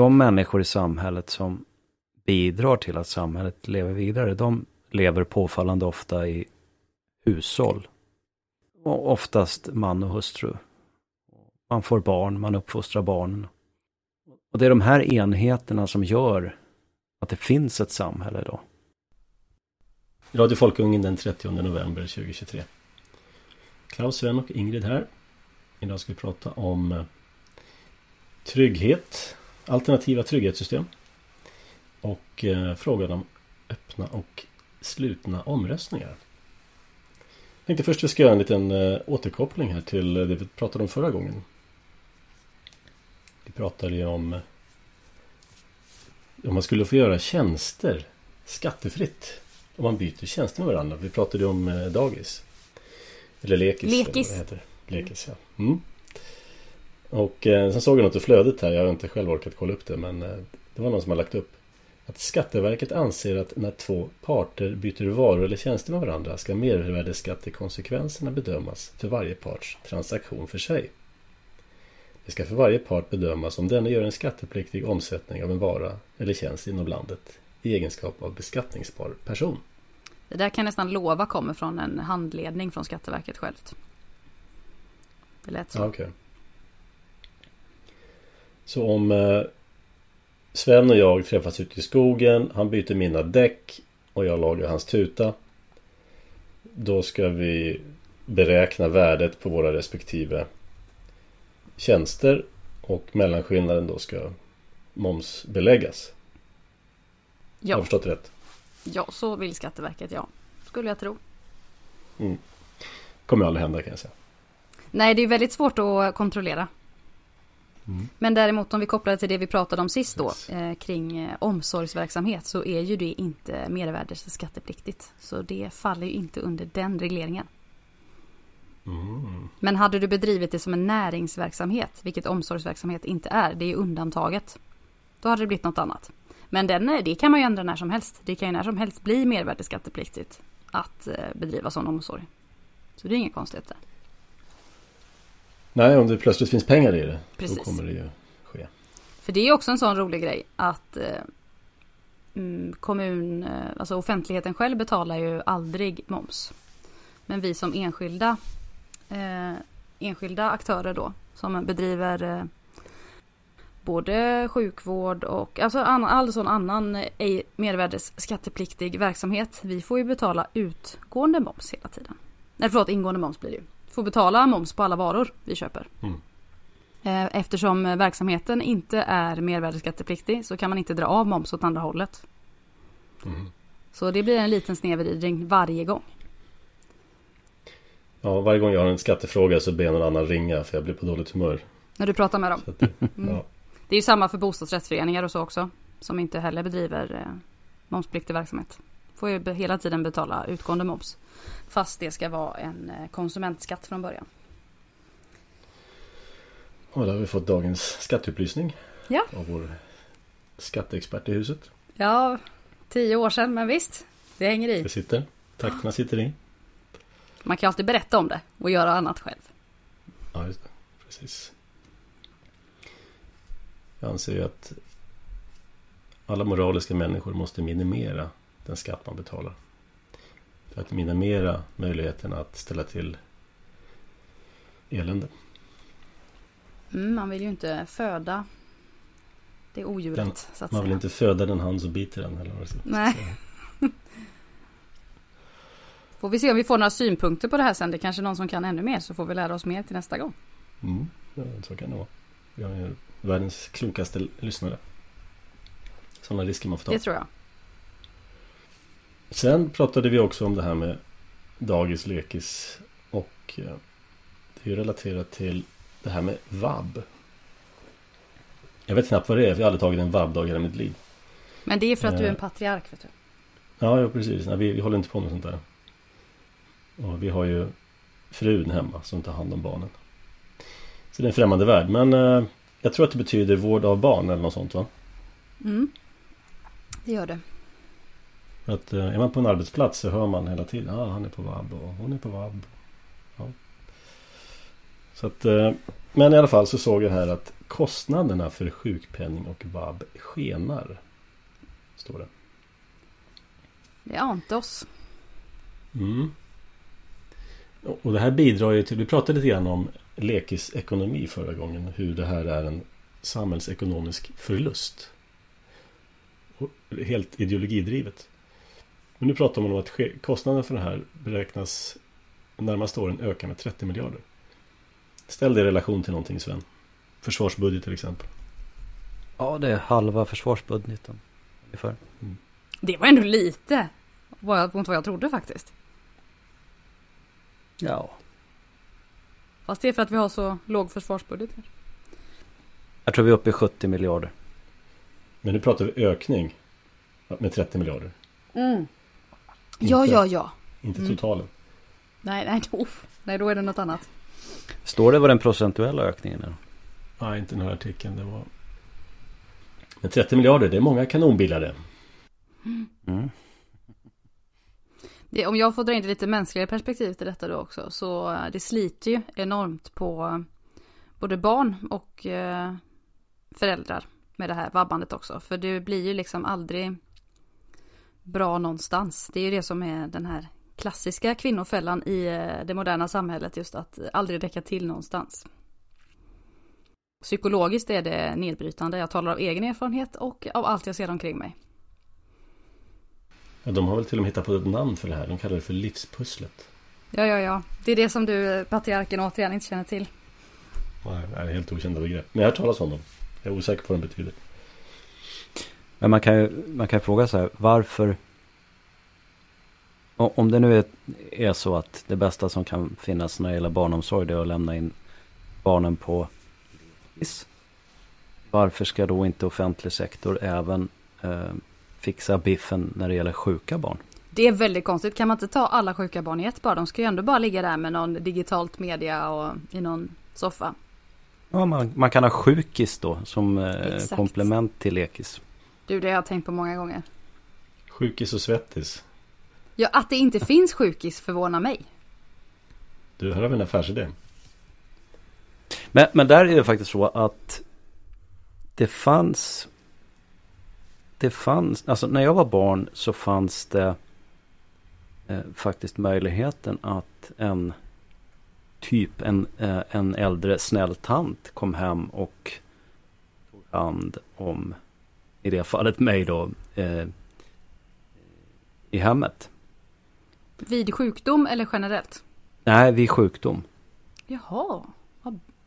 de människor i samhället som bidrar till att samhället lever vidare, de lever påfallande ofta i hushåll. Och oftast man och hustru. Man får barn, man uppfostrar barnen. Och det är de här enheterna som gör att det finns ett samhälle då. Radio Folkungen den 30 november 2023. Klaus, Sven och Ingrid här. Idag ska vi prata om trygghet, alternativa trygghetssystem och eh, frågan om öppna och slutna omröstningar. Jag tänkte först vi ska göra en liten eh, återkoppling här till det vi pratade om förra gången. Vi pratade ju om om man skulle få göra tjänster skattefritt om man byter tjänster med varandra. Vi pratade om dagis. Eller lekis. Lekis. Eller vad heter. lekis ja. Mm. Och eh, sen såg jag något i flödet här. Jag har inte själv orkat kolla upp det. Men eh, det var någon som har lagt upp. Att Skatteverket anser att när två parter byter varor eller tjänster med varandra ska mervärdesskattekonsekvenserna bedömas för varje parts transaktion för sig. Det ska för varje part bedömas om denne gör en skattepliktig omsättning av en vara eller tjänst inom landet i egenskap av beskattningsbar person. Det där kan jag nästan lova kommer från en handledning från Skatteverket självt. Det lät så. Okay. Så om eh, Sven och jag träffas ute i skogen, han byter mina däck och jag lagar hans tuta. Då ska vi beräkna värdet på våra respektive tjänster och mellanskillnaden då ska momsbeläggas. Ja. Har jag förstått rätt? Ja, så vill Skatteverket, ja. Skulle jag tro. Mm. Kommer aldrig hända kan jag säga. Nej, det är väldigt svårt att kontrollera. Mm. Men däremot om vi kopplar till det vi pratade om sist då yes. eh, kring eh, omsorgsverksamhet så är ju det inte mervärdesskattepliktigt. Så det faller ju inte under den regleringen. Mm. Men hade du bedrivit det som en näringsverksamhet, vilket omsorgsverksamhet inte är, det är undantaget. Då hade det blivit något annat. Men den, eh, det kan man ju ändra när som helst. Det kan ju när som helst bli mervärdesskattepliktigt att eh, bedriva sån omsorg. Så det är inget konstigt där. Nej, om det plötsligt finns pengar i det. Precis. Då kommer det ju ske. För det är också en sån rolig grej att eh, mm, kommun, alltså offentligheten själv betalar ju aldrig moms. Men vi som enskilda, eh, enskilda aktörer då, som bedriver eh, både sjukvård och alltså all, all sån annan ej mervärdesskattepliktig verksamhet. Vi får ju betala utgående moms hela tiden. Nej förlåt, ingående moms blir det ju. Får betala moms på alla varor vi köper. Mm. Eh, eftersom verksamheten inte är mervärdesskattepliktig så kan man inte dra av moms åt andra hållet. Mm. Så det blir en liten snedvridning varje gång. Ja, varje gång jag har en skattefråga så ber jag någon annan ringa för jag blir på dåligt humör. När du pratar med dem? Att, mm. ja. Det är ju samma för bostadsrättsföreningar och så också. Som inte heller bedriver eh, momspliktig verksamhet. Får ju hela tiden betala utgående moms. Fast det ska vara en eh, konsumentskatt från början. Och då har vi fått dagens skatteupplysning. Ja. Av vår skatteexpert i huset. Ja, tio år sedan men visst. Det hänger i. Det sitter. Takterna sitter i. Man kan alltid berätta om det och göra annat själv. Ja, just det. Precis. Jag anser ju att alla moraliska människor måste minimera den skatt man betalar. För att minimera möjligheten att ställa till elände. Mm, man vill ju inte föda det odjuret. Den, så att man vill inte föda den hand som biter den. Eller vad Nej. får vi se om vi får några synpunkter på det här sen. Det är kanske någon som kan ännu mer så får vi lära oss mer till nästa gång. Mm, ja, så kan det vara. Har ju världens klokaste lyssnare. Sådana risker man får ta. Det tror jag. Sen pratade vi också om det här med dagis, lekis och eh, det är relaterat till det här med vab. Jag vet knappt vad det är, för jag har aldrig tagit en vab-dag i hela mitt liv. Men det är för att du är en eh. patriark, vet du. Ja, ja precis. Nej, vi, vi håller inte på med sånt där. Och vi har ju frun hemma som tar hand om barnen. Så det är en främmande värld. Men eh, jag tror att det betyder vård av barn eller något sånt va? Mm. Det gör det. Att eh, är man på en arbetsplats så hör man hela tiden. Ah, han är på vab och hon är på vab. Ja. Så att, eh, men i alla fall så såg jag här att kostnaderna för sjukpenning och vab skenar. Står det. Det ante oss. Mm. Och det här bidrar ju till, vi pratade lite grann om lekisekonomi förra gången. Hur det här är en samhällsekonomisk förlust. Och helt ideologidrivet. Men nu pratar man om att kostnaden för det här beräknas de närmaste åren öka med 30 miljarder. Ställ det i relation till någonting Sven. Försvarsbudget till exempel. Ja, det är halva försvarsbudgeten. Ungefär. Mm. Det var ändå lite. Mot vad jag trodde faktiskt. Ja. Fast det är för att vi har så låg försvarsbudget. Jag tror vi är uppe i 70 miljarder. Men nu pratar vi ökning. Med 30 miljarder. Mm. Ja, ja, ja. Inte mm. totalen. Nej, nej då, nej, då är det något annat. Står det vad den procentuella ökningen är? Nej, inte den här artikeln. Det var... Men 30 miljarder, det är många kanonbilar det. Mm. det. Om jag får dra in det lite mänskligare perspektiv till detta då också. Så eh, det sliter ju enormt på både barn och eh, föräldrar med det här vabbandet också. För det blir ju liksom aldrig bra någonstans. Det är ju det som är den här klassiska kvinnofällan i eh, det moderna samhället. Just att aldrig räcka till någonstans. Psykologiskt är det nedbrytande. Jag talar av egen erfarenhet och av allt jag ser omkring mig. Ja, de har väl till och med hittat på ett namn för det här. De kallar det för livspusslet. Ja, ja, ja. Det är det som du, patriarken, återigen inte känner till. Nej, det är helt okända begrepp. Men jag har hört talas om dem. Jag är osäker på vad de betyder. Men man kan ju man kan fråga så här, varför om det nu är, är så att det bästa som kan finnas när det gäller barnomsorg det är att lämna in barnen på lekis. Varför ska då inte offentlig sektor även eh, fixa biffen när det gäller sjuka barn? Det är väldigt konstigt. Kan man inte ta alla sjuka barn i ett bara? De ska ju ändå bara ligga där med någon digitalt media och i någon soffa. Ja, man, man kan ha sjukis då som eh, komplement till lekis. Du, det har jag tänkt på många gånger. Sjukis och svettis. Ja, att det inte finns sjukis förvånar mig. Du, här har vi en affärsidé. Men, men där är det faktiskt så att det fanns det fanns, alltså när jag var barn så fanns det eh, faktiskt möjligheten att en typ en, eh, en äldre snäll tant kom hem och tog hand om, i det fallet mig då, eh, i hemmet. Vid sjukdom eller generellt? Nej, vid sjukdom. Jaha,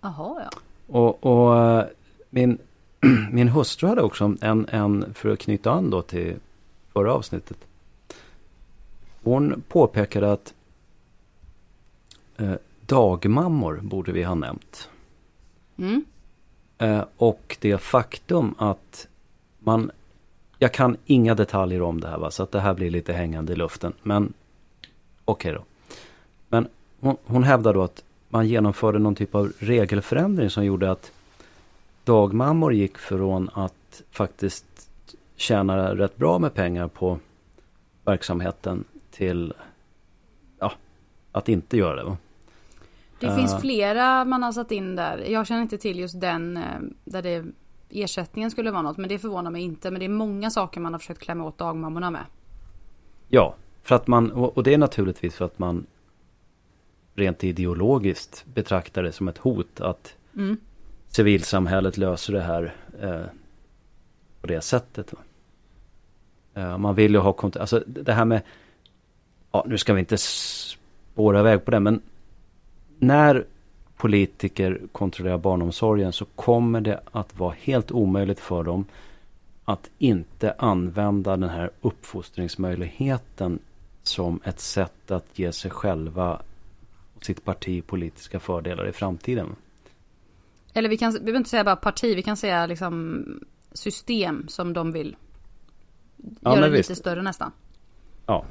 jaha ja. Och, och eh, min, min hustru hade också en, en, för att knyta an då till förra avsnittet. Hon påpekade att eh, dagmammor borde vi ha nämnt. Mm. Eh, och det faktum att man, jag kan inga detaljer om det här va, så att det här blir lite hängande i luften. Men okej okay då. Men hon, hon hävdar då att man genomförde någon typ av regelförändring som gjorde att dagmammor gick från att faktiskt tjäna rätt bra med pengar på verksamheten till ja, att inte göra det. Va? Det finns flera man har satt in där. Jag känner inte till just den eh, där det ersättningen skulle vara något. Men det förvånar mig inte. Men det är många saker man har försökt klämma åt dagmammorna med. Ja, för att man, och det är naturligtvis för att man rent ideologiskt betraktar det som ett hot att mm. civilsamhället löser det här eh, på det sättet. Eh, man vill ju ha kontakt, alltså det här med, ja nu ska vi inte spåra iväg på det, men när politiker kontrollerar barnomsorgen så kommer det att vara helt omöjligt för dem att inte använda den här uppfostringsmöjligheten som ett sätt att ge sig själva och sitt parti politiska fördelar i framtiden. Eller vi kan, vi behöver inte säga bara parti, vi kan säga liksom system som de vill ja, göra lite större nästan. Ja,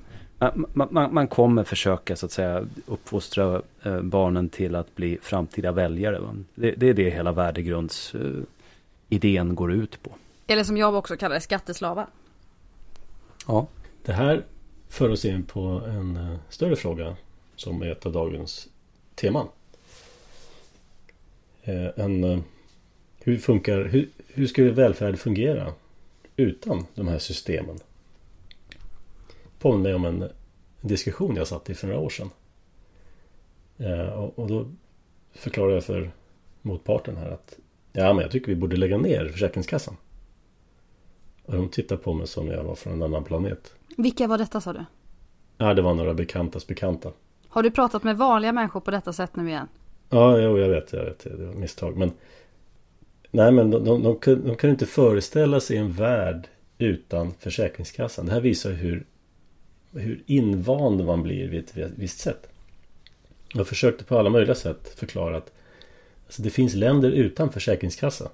man, man, man, kommer försöka så att säga uppfostra eh, barnen till att bli framtida väljare. Det, det är det hela värdegrundsidén går ut på. Eller som jag också kallar det, skatteslavar. Ja. Det här för oss in på en eh, större fråga som är ett av dagens teman. Eh, en, eh, hur, funkar, hur, hur skulle välfärd fungera utan de här systemen? Påminner mig om en diskussion jag satt i för några år sedan. Eh, och, då förklarade jag för motparten här att Ja men jag tycker vi borde lägga ner Försäkringskassan. Och de tittade på mig som jag var från en annan planet. Vilka var detta sa du? Ja det var några bekantas bekanta. Har du pratat med vanliga människor på detta sätt nu igen? Ja, jo, jag vet, jag vet. Det var misstag. Men Nej men de, de, de, de, de kan inte föreställa sig en värld utan Försäkringskassan. Det här visar hur, hur invand man blir vid ett visst sätt. Jag försökte på alla möjliga sätt förklara att alltså det finns länder utan Försäkringskassa.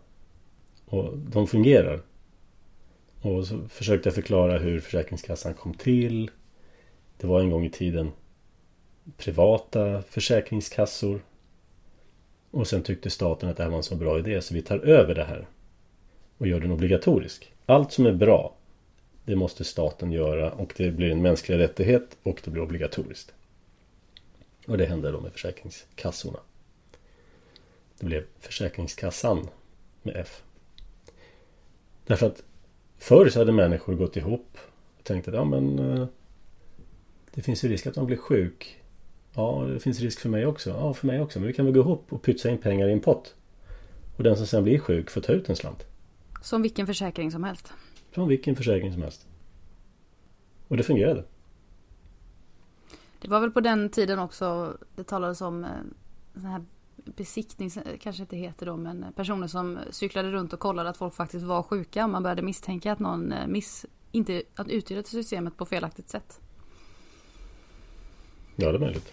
Och de fungerar. Och så försökte jag förklara hur Försäkringskassan kom till. Det var en gång i tiden privata försäkringskassor. Och sen tyckte staten att det här var en så bra idé så vi tar över det här. Och gör den obligatorisk. Allt som är bra det måste staten göra och det blir en mänsklig rättighet och det blir obligatoriskt. Och det hände då med Försäkringskassorna. Det blev Försäkringskassan med F. Därför att förr så hade människor gått ihop och tänkt att ja men eh, det finns ju risk att man blir sjuk. Ja, det finns risk för mig också. Ja, för mig också. Men vi kan väl gå ihop och pytsa in pengar i en pott. Och den som sen blir sjuk får ta ut en slant. Som vilken försäkring som helst. Från vilken försäkring som helst. Och det fungerade. Det var väl på den tiden också det talades om eh, sån här besiktning kanske inte heter då men personer som cyklade runt och kollade att folk faktiskt var sjuka. Man började misstänka att någon eh, miss, inte att utnyttjade systemet på felaktigt sätt. Ja, det är möjligt.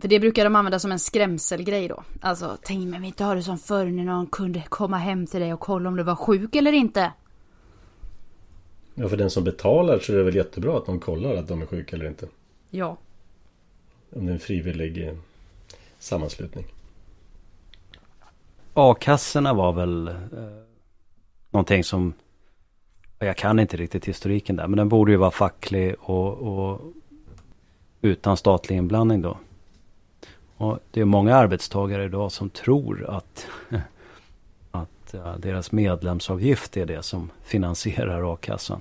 För det brukar de använda som en skrämselgrej då. Alltså, tänk men vi inte ha det som förr när någon kunde komma hem till dig och kolla om du var sjuk eller inte. Ja, för den som betalar så är det väl jättebra att de kollar att de är sjuka eller inte. Ja. Om det är en frivillig eh, sammanslutning. A-kassorna var väl eh, någonting som jag kan inte riktigt historiken där, men den borde ju vara facklig och, och utan statlig inblandning då. Och det är många arbetstagare idag som tror att, att eh, deras medlemsavgift är det som finansierar a-kassan.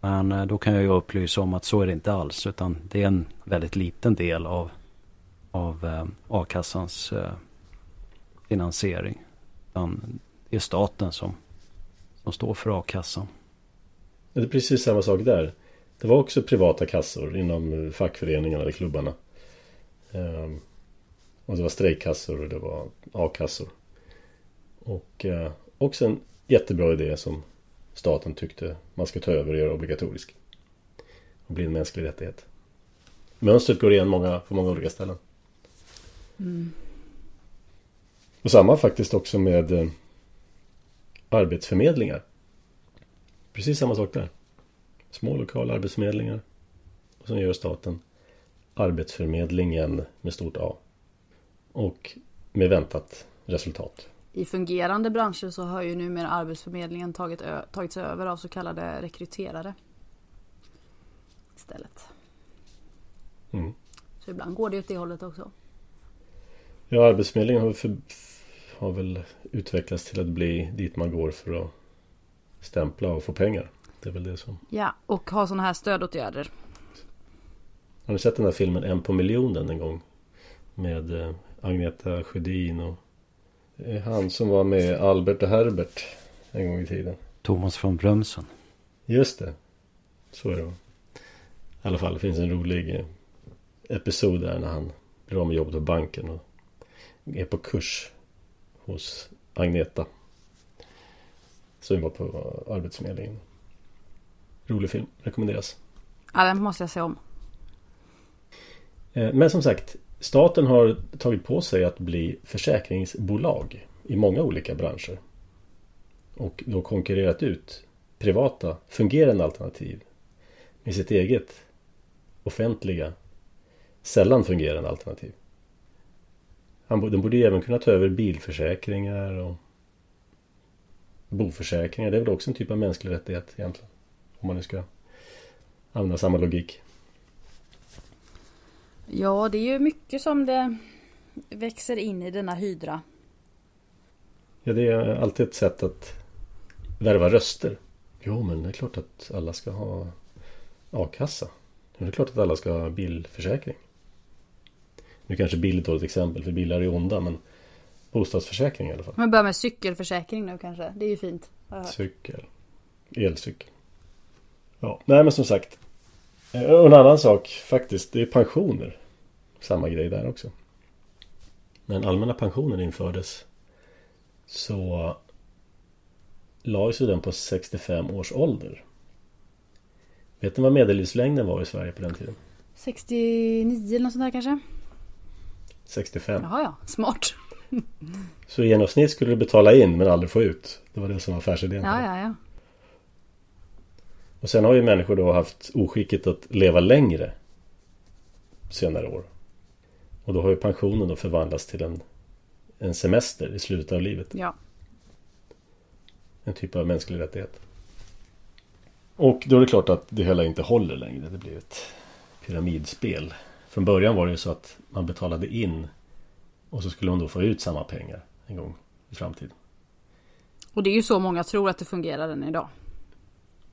Men eh, då kan jag ju upplysa om att så är det inte alls, utan det är en väldigt liten del av, av eh, a-kassans finansiering. Utan det är staten som, som står för a-kassan. Det är precis samma sak där. Det var också privata kassor inom fackföreningarna eller klubbarna. Ehm, och det var strejkkassor och det var a-kassor. Och eh, också en jättebra idé som staten tyckte man ska ta över och göra obligatorisk. Och bli en mänsklig rättighet. Mönstret går igen många, på många olika ställen. Mm. Och samma faktiskt också med eh, arbetsförmedlingar. Precis samma sak där. Små lokala arbetsförmedlingar. Och så gör staten Arbetsförmedlingen med stort A. Och med väntat resultat. I fungerande branscher så har ju numera Arbetsförmedlingen tagit tagits över av så kallade rekryterare. Istället. Mm. Så ibland går det åt det hållet också. Ja, Arbetsförmedlingen har, för, har väl utvecklats till att bli dit man går för att stämpla och få pengar. Det är väl det som... Ja, och ha sådana här stödåtgärder. Har ni sett den här filmen En på miljonen en gång? Med eh, Agneta Sjödin och han som var med Albert och Herbert en gång i tiden. Thomas från Brömsen. Just det. Så är det. I alla fall, det finns en rolig eh, episod där när han blir av med jobbet på banken och är på kurs hos Agneta. Som var på Arbetsförmedlingen. Rolig film, rekommenderas. Ja, den måste jag se om. Eh, men som sagt, staten har tagit på sig att bli försäkringsbolag i många olika branscher. Och då konkurrerat ut privata fungerande alternativ med sitt eget offentliga sällan fungerande alternativ. De borde även kunna ta över bilförsäkringar och boförsäkringar. Det är väl också en typ av mänsklig rättighet egentligen. Om man nu ska använda samma logik. Ja, det är ju mycket som det växer in i denna hydra? Ja, det är alltid ett sätt att värva röster. Jo, men det är klart att alla ska ha a-kassa. Det är klart att alla ska ha bilförsäkring. Nu kanske bil är ett dåligt exempel för bilar är onda men bostadsförsäkring i alla fall. Man börjar med cykelförsäkring nu kanske. Det är ju fint. Cykel. Elcykel. Ja, nej men som sagt. Och en annan sak faktiskt, det är pensioner. Samma grej där också. När den allmänna pensionen infördes så lades ju den på 65 års ålder. Vet ni vad medellivslängden var i Sverige på den tiden? 69 eller något sånt där kanske? 65. Jaha ja, smart. Så i genomsnitt skulle du betala in men aldrig få ut. Det var det som var affärsidén. Ja, ja, ja. Och sen har ju människor då haft oskicket att leva längre senare år. Och då har ju pensionen då förvandlats till en, en semester i slutet av livet. Ja. En typ av mänsklig rättighet. Och då är det klart att det hela inte håller längre. Det blir ett pyramidspel. Från början var det ju så att man betalade in och så skulle man då få ut samma pengar en gång i framtiden. Och det är ju så många tror att det fungerar än idag.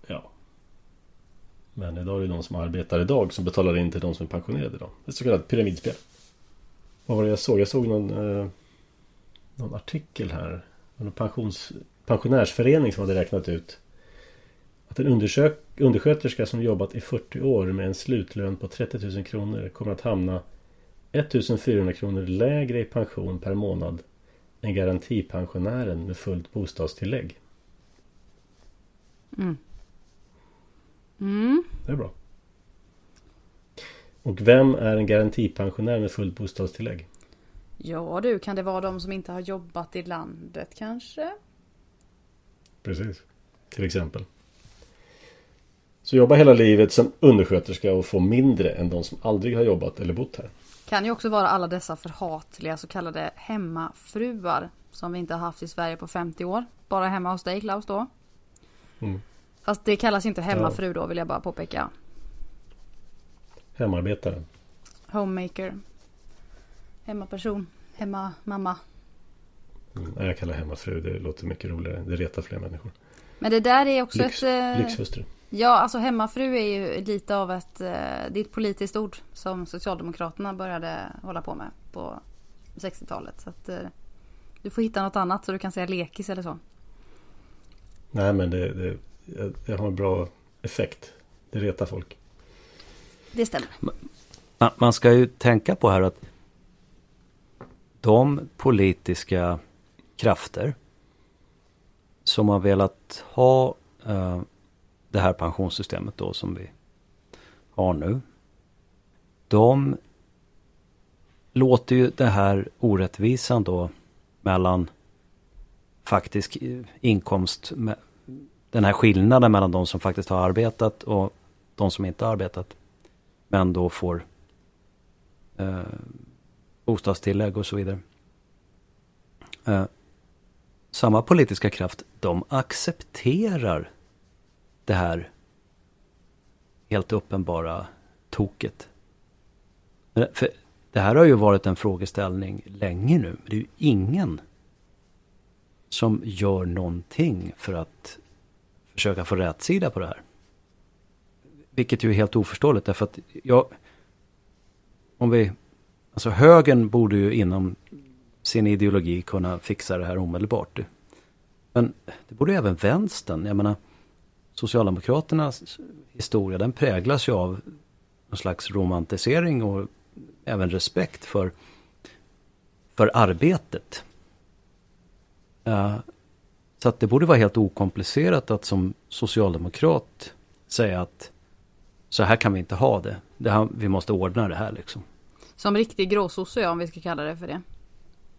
Ja. Men idag är det de som arbetar idag som betalar in till de som är pensionerade idag. Ett så kallat pyramidspel. Vad var det jag såg? Jag såg någon, eh, någon artikel här. En pensions, pensionärsförening som hade räknat ut att en undersök, undersköterska som jobbat i 40 år med en slutlön på 30 000 kronor kommer att hamna 1400 kronor lägre i pension per månad än garantipensionären med fullt bostadstillägg. Mm. Mm. Det är bra. Och vem är en garantipensionär med fullt bostadstillägg? Ja du, kan det vara de som inte har jobbat i landet kanske? Precis. Till exempel. Så jobba hela livet som undersköterska och få mindre än de som aldrig har jobbat eller bott här. Kan ju också vara alla dessa förhatliga så kallade hemmafruar som vi inte har haft i Sverige på 50 år. Bara hemma hos dig Klaus då. Mm. Fast det kallas inte hemmafru då vill jag bara påpeka. Hemarbetare. Homemaker. Hemmaperson. Hemmamamma. Mm. Jag kallar hemmafru. Det låter mycket roligare. Det retar fler människor. Men det där är också Lyx, ett... eh, Lyxhustru. Ja, alltså hemmafru är ju lite av ett, eh, det är ett politiskt ord som Socialdemokraterna började hålla på med på 60-talet. Så att eh, du får hitta något annat så du kan säga lekis eller så. Nej men det, det, det har en bra effekt. Det retar folk. Det stämmer. Man, man ska ju tänka på här att de politiska krafter som har velat ha eh, det här pensionssystemet då som vi har nu. De låter ju det här orättvisan då mellan faktisk eh, inkomst, den här skillnaden mellan de som faktiskt har arbetat och de som inte har arbetat. Men då får eh, bostadstillägg och så vidare. Eh, samma politiska kraft, de accepterar det här helt uppenbara toket. Eh, för det här har ju varit en frågeställning länge nu. Det är ju ingen som gör någonting för att försöka få rätsida på det här. Vilket ju är helt oförståeligt därför att jag... Om vi... Alltså högern borde ju inom sin ideologi kunna fixa det här omedelbart. Men det borde även vänstern. Jag menar Socialdemokraternas historia den präglas ju av någon slags romantisering och även respekt för, för arbetet. Uh, så att det borde vara helt okomplicerat att som socialdemokrat säga att så här kan vi inte ha det. det här, vi måste ordna det här liksom. Som riktig gråsosse om vi ska kalla det för det.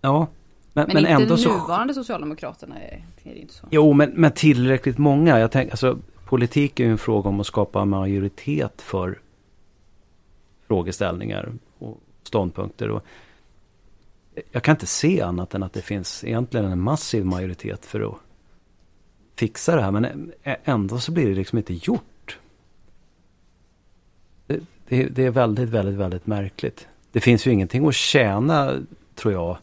Ja. Men, men, men inte nuvarande så... Socialdemokraterna är, är det inte så. Jo, men, men tillräckligt många. Jag tänker, alltså, politik är ju en fråga om att skapa majoritet för frågeställningar och ståndpunkter. Och jag kan inte se annat än att det finns egentligen en massiv majoritet för att fixa det här. Men ändå så blir det liksom inte gjort. Det, det, är väldigt, väldigt, väldigt märkligt. Det finns ju ingenting att tjäna tror jag,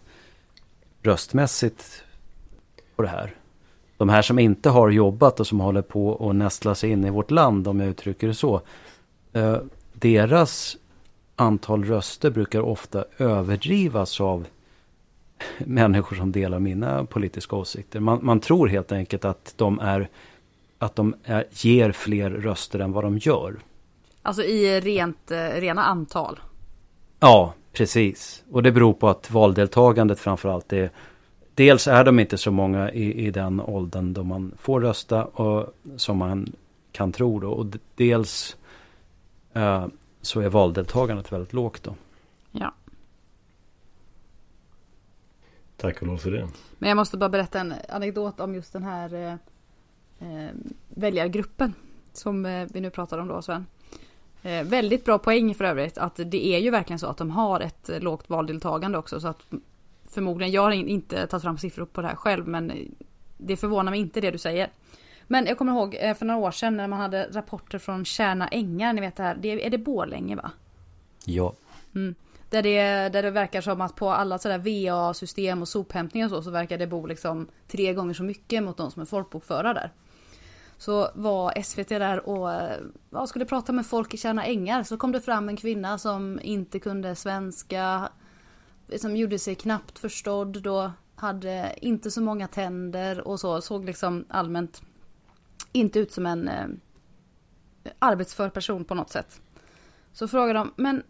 röstmässigt på det här. De här som inte har jobbat och som håller på att nästla sig in i vårt land, om jag uttrycker det så. Eh, deras antal röster brukar ofta överdrivas av människor som delar mina politiska åsikter. Man, man tror helt enkelt att de är att de är, ger fler röster än vad de gör. Alltså i rent, eh, rena antal? Ja, precis. Och det beror på att valdeltagandet framförallt är Dels är de inte så många i, i den åldern då man får rösta och, som man kan tro då. Och dels eh, så är valdeltagandet väldigt lågt då. Ja. Tack och lov för det. Men jag måste bara berätta en anekdot om just den här eh, eh, väljargruppen som eh, vi nu pratar om då Sven. Eh, väldigt bra poäng för övrigt att det är ju verkligen så att de har ett eh, lågt valdeltagande också så att förmodligen, jag har inte tagit fram siffror på det här själv men det förvånar mig inte det du säger. Men jag kommer ihåg eh, för några år sedan när man hade rapporter från Kärna Ängar, ni vet det här, det, är det Borlänge va? Ja. Mm. Där, det, där det verkar som att på alla sådär VA-system och sophämtning och så, så verkar det bo liksom tre gånger så mycket mot de som är folkbokförda där. Så var SVT där och ja, skulle prata med folk i Tjärna Ängar så kom det fram en kvinna som inte kunde svenska, som gjorde sig knappt förstådd då, hade inte så många tänder och så, såg liksom allmänt inte ut som en eh, arbetsför person på något sätt. Så frågade de, men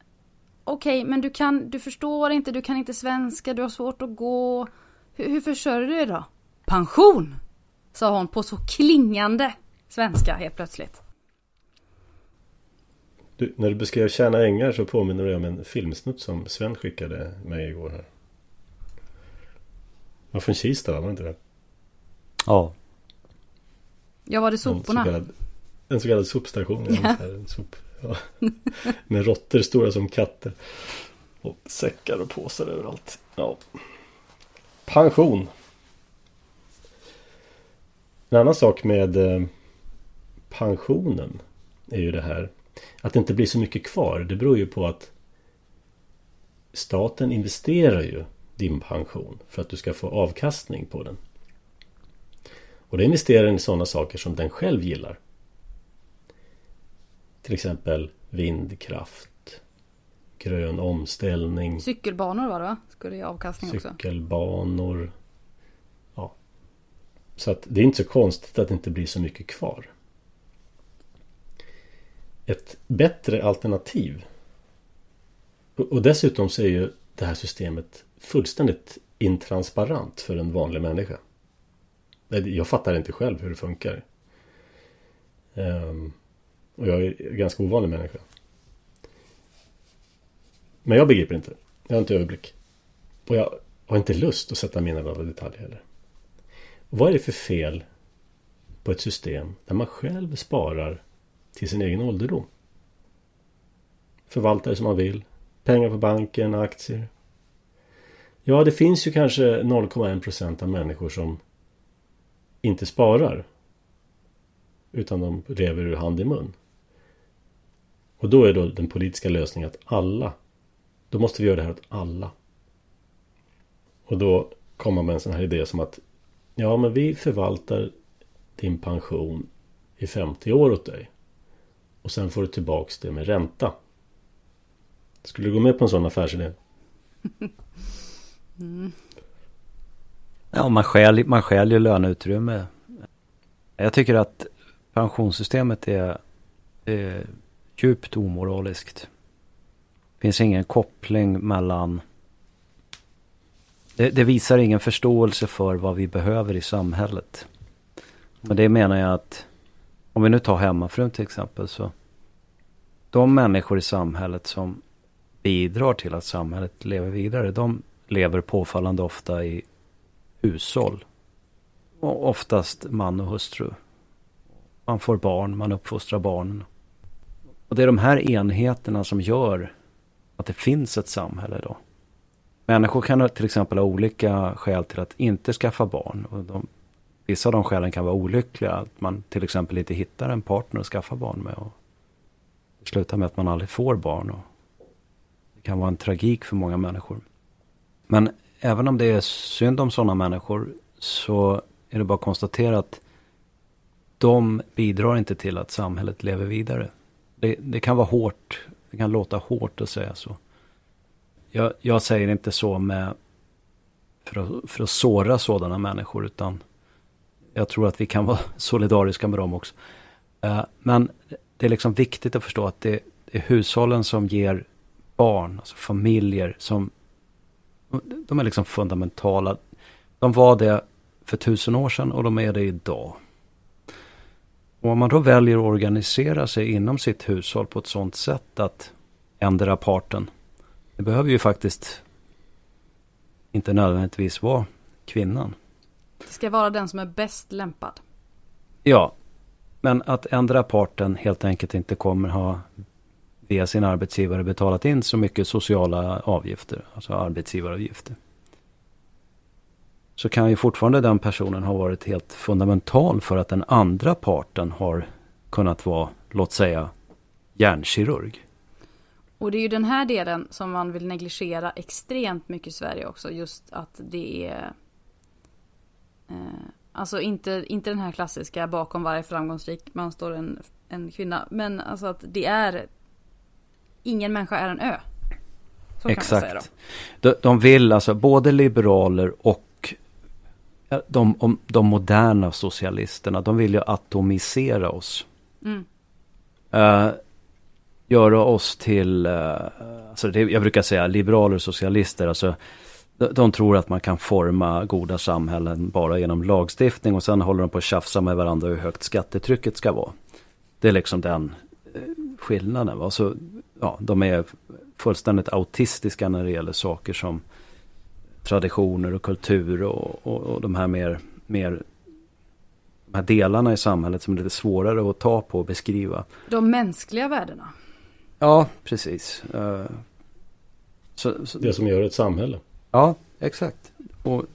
okej, okay, men du kan, du förstår inte, du kan inte svenska, du har svårt att gå. Hur, hur försörjer du dig då? Pension! Sa hon på så klingande svenska helt plötsligt. Du, när du beskrev Tjärna Ängar så påminner du om en filmsnutt som Sven skickade mig igår här. Var från Kista var det inte det? Ja. Ja, var det soporna? En så kallad, en så kallad sopstation. Ja. En sop, ja. Med råttor stora som katter. Och säckar och påsar överallt. Ja. Pension. En annan sak med eh, pensionen är ju det här att det inte blir så mycket kvar. Det beror ju på att staten investerar ju din pension för att du ska få avkastning på den. Och det investerar den i sådana saker som den själv gillar. Till exempel vindkraft, grön omställning. Cykelbanor var det va? Skulle ge avkastning också. Cykelbanor. Så att det är inte så konstigt att det inte blir så mycket kvar. Ett bättre alternativ. Och dessutom så är ju det här systemet fullständigt intransparent för en vanlig människa. Jag fattar inte själv hur det funkar. Ehm, och jag är en ganska ovanlig människa. Men jag begriper inte. Jag har inte överblick. Och jag har inte lust att sätta mina alla detaljer heller vad är det för fel på ett system där man själv sparar till sin egen ålderdom? Förvaltar det som man vill. Pengar på banken, aktier. Ja, det finns ju kanske 0,1 procent av människor som inte sparar. Utan de lever ur hand i mun. Och då är då den politiska lösningen att alla Då måste vi göra det här åt alla. Och då kommer man med en sån här idé som att Ja men vi förvaltar din pension i 50 år åt dig. Och sen får du tillbaks det med ränta. Skulle du gå med på en sån affärsidé? Mm. Ja, man skäl, man skäl ju löneutrymme. Jag tycker att pensionssystemet är, är djupt omoraliskt. Det finns ingen koppling mellan... Det, det, visar ingen förståelse för vad vi behöver i samhället. Men det menar jag att om vi nu tar hemmafrun till exempel så de människor i samhället som bidrar till att samhället lever vidare, de lever påfallande ofta i hushåll. Och oftast man och hustru. Man får barn, man uppfostrar barnen. Och det är de här enheterna som gör att det finns ett samhälle då. Människor kan till exempel ha olika skäl till att inte skaffa barn. Och de, vissa av de skälen kan vara olyckliga. Att man till exempel inte hittar en partner att skaffa barn med. Och det slutar med att man aldrig får barn. Och det kan vara en tragik för många människor. Men även om det är synd om sådana människor så är det bara att konstatera att de bidrar inte till att samhället lever vidare. Det, det kan vara hårt, det kan låta hårt att säga så. Jag, jag säger inte så med för att, för att såra sådana människor utan jag tror att vi kan vara solidariska med dem också. Uh, men det är liksom viktigt att förstå att det, det är hushållen som ger barn, alltså familjer som de är liksom fundamentala. De var det för tusen år sedan och de är det idag. Och om man då väljer att organisera sig inom sitt hushåll på ett sådant sätt att ändra parten. Det behöver ju faktiskt inte nödvändigtvis vara kvinnan. Det ska vara den som är bäst lämpad. Ja, men att ändra parten helt enkelt inte kommer ha via sin arbetsgivare betalat in så mycket sociala avgifter, alltså arbetsgivaravgifter. Så kan ju fortfarande den personen ha varit helt fundamental för att den andra parten har kunnat vara, låt säga, hjärnkirurg. Och det är ju den här delen som man vill negligera extremt mycket i Sverige också. Just att det är... Eh, alltså inte, inte den här klassiska bakom varje framgångsrik man står en, en kvinna. Men alltså att det är... Ingen människa är en ö. Så Exakt. De, de vill alltså både liberaler och de, de moderna socialisterna. De vill ju atomisera oss. Mm. Uh, göra oss till, eh, alltså det, jag brukar säga liberaler och socialister, alltså de, tror att man kan forma goda samhällen bara genom lagstiftning och sen håller de på att tjafsa med varandra hur högt skattetrycket ska vara. Det är liksom den eh, skillnaden. Va? Så, ja, de är fullständigt autistiska när det gäller saker som traditioner och kultur och, och, och de här mer, mer de här delarna i samhället som är lite svårare att ta på och beskriva. De mänskliga värdena. Ja, precis. Uh, så, så, det som gör ett samhälle. Ja, exakt. Och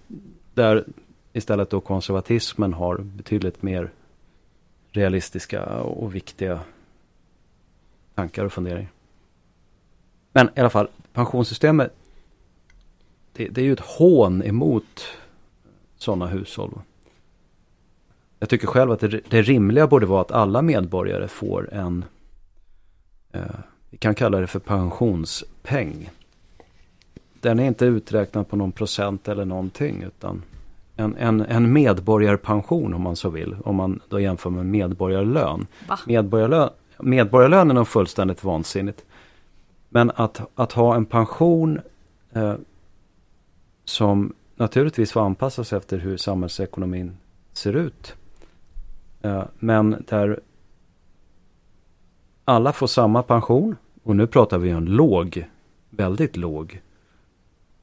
där istället då konservatismen har betydligt mer realistiska och viktiga tankar och funderingar. Men i alla fall, pensionssystemet, det, det är ju ett hån emot sådana hushåll. Jag tycker själv att det, det rimliga borde vara att alla medborgare får en Eh, vi kan kalla det för pensionspeng. Den är inte uträknad på någon procent eller någonting utan en, en, en medborgarpension om man så vill. Om man då jämför med medborgarlön. Medborgarlön, medborgarlönen är fullständigt vansinnigt. Men att, att ha en pension eh, som naturligtvis får anpassas efter hur samhällsekonomin ser ut. Eh, men där alla får samma pension. Och nu pratar vi en låg, väldigt låg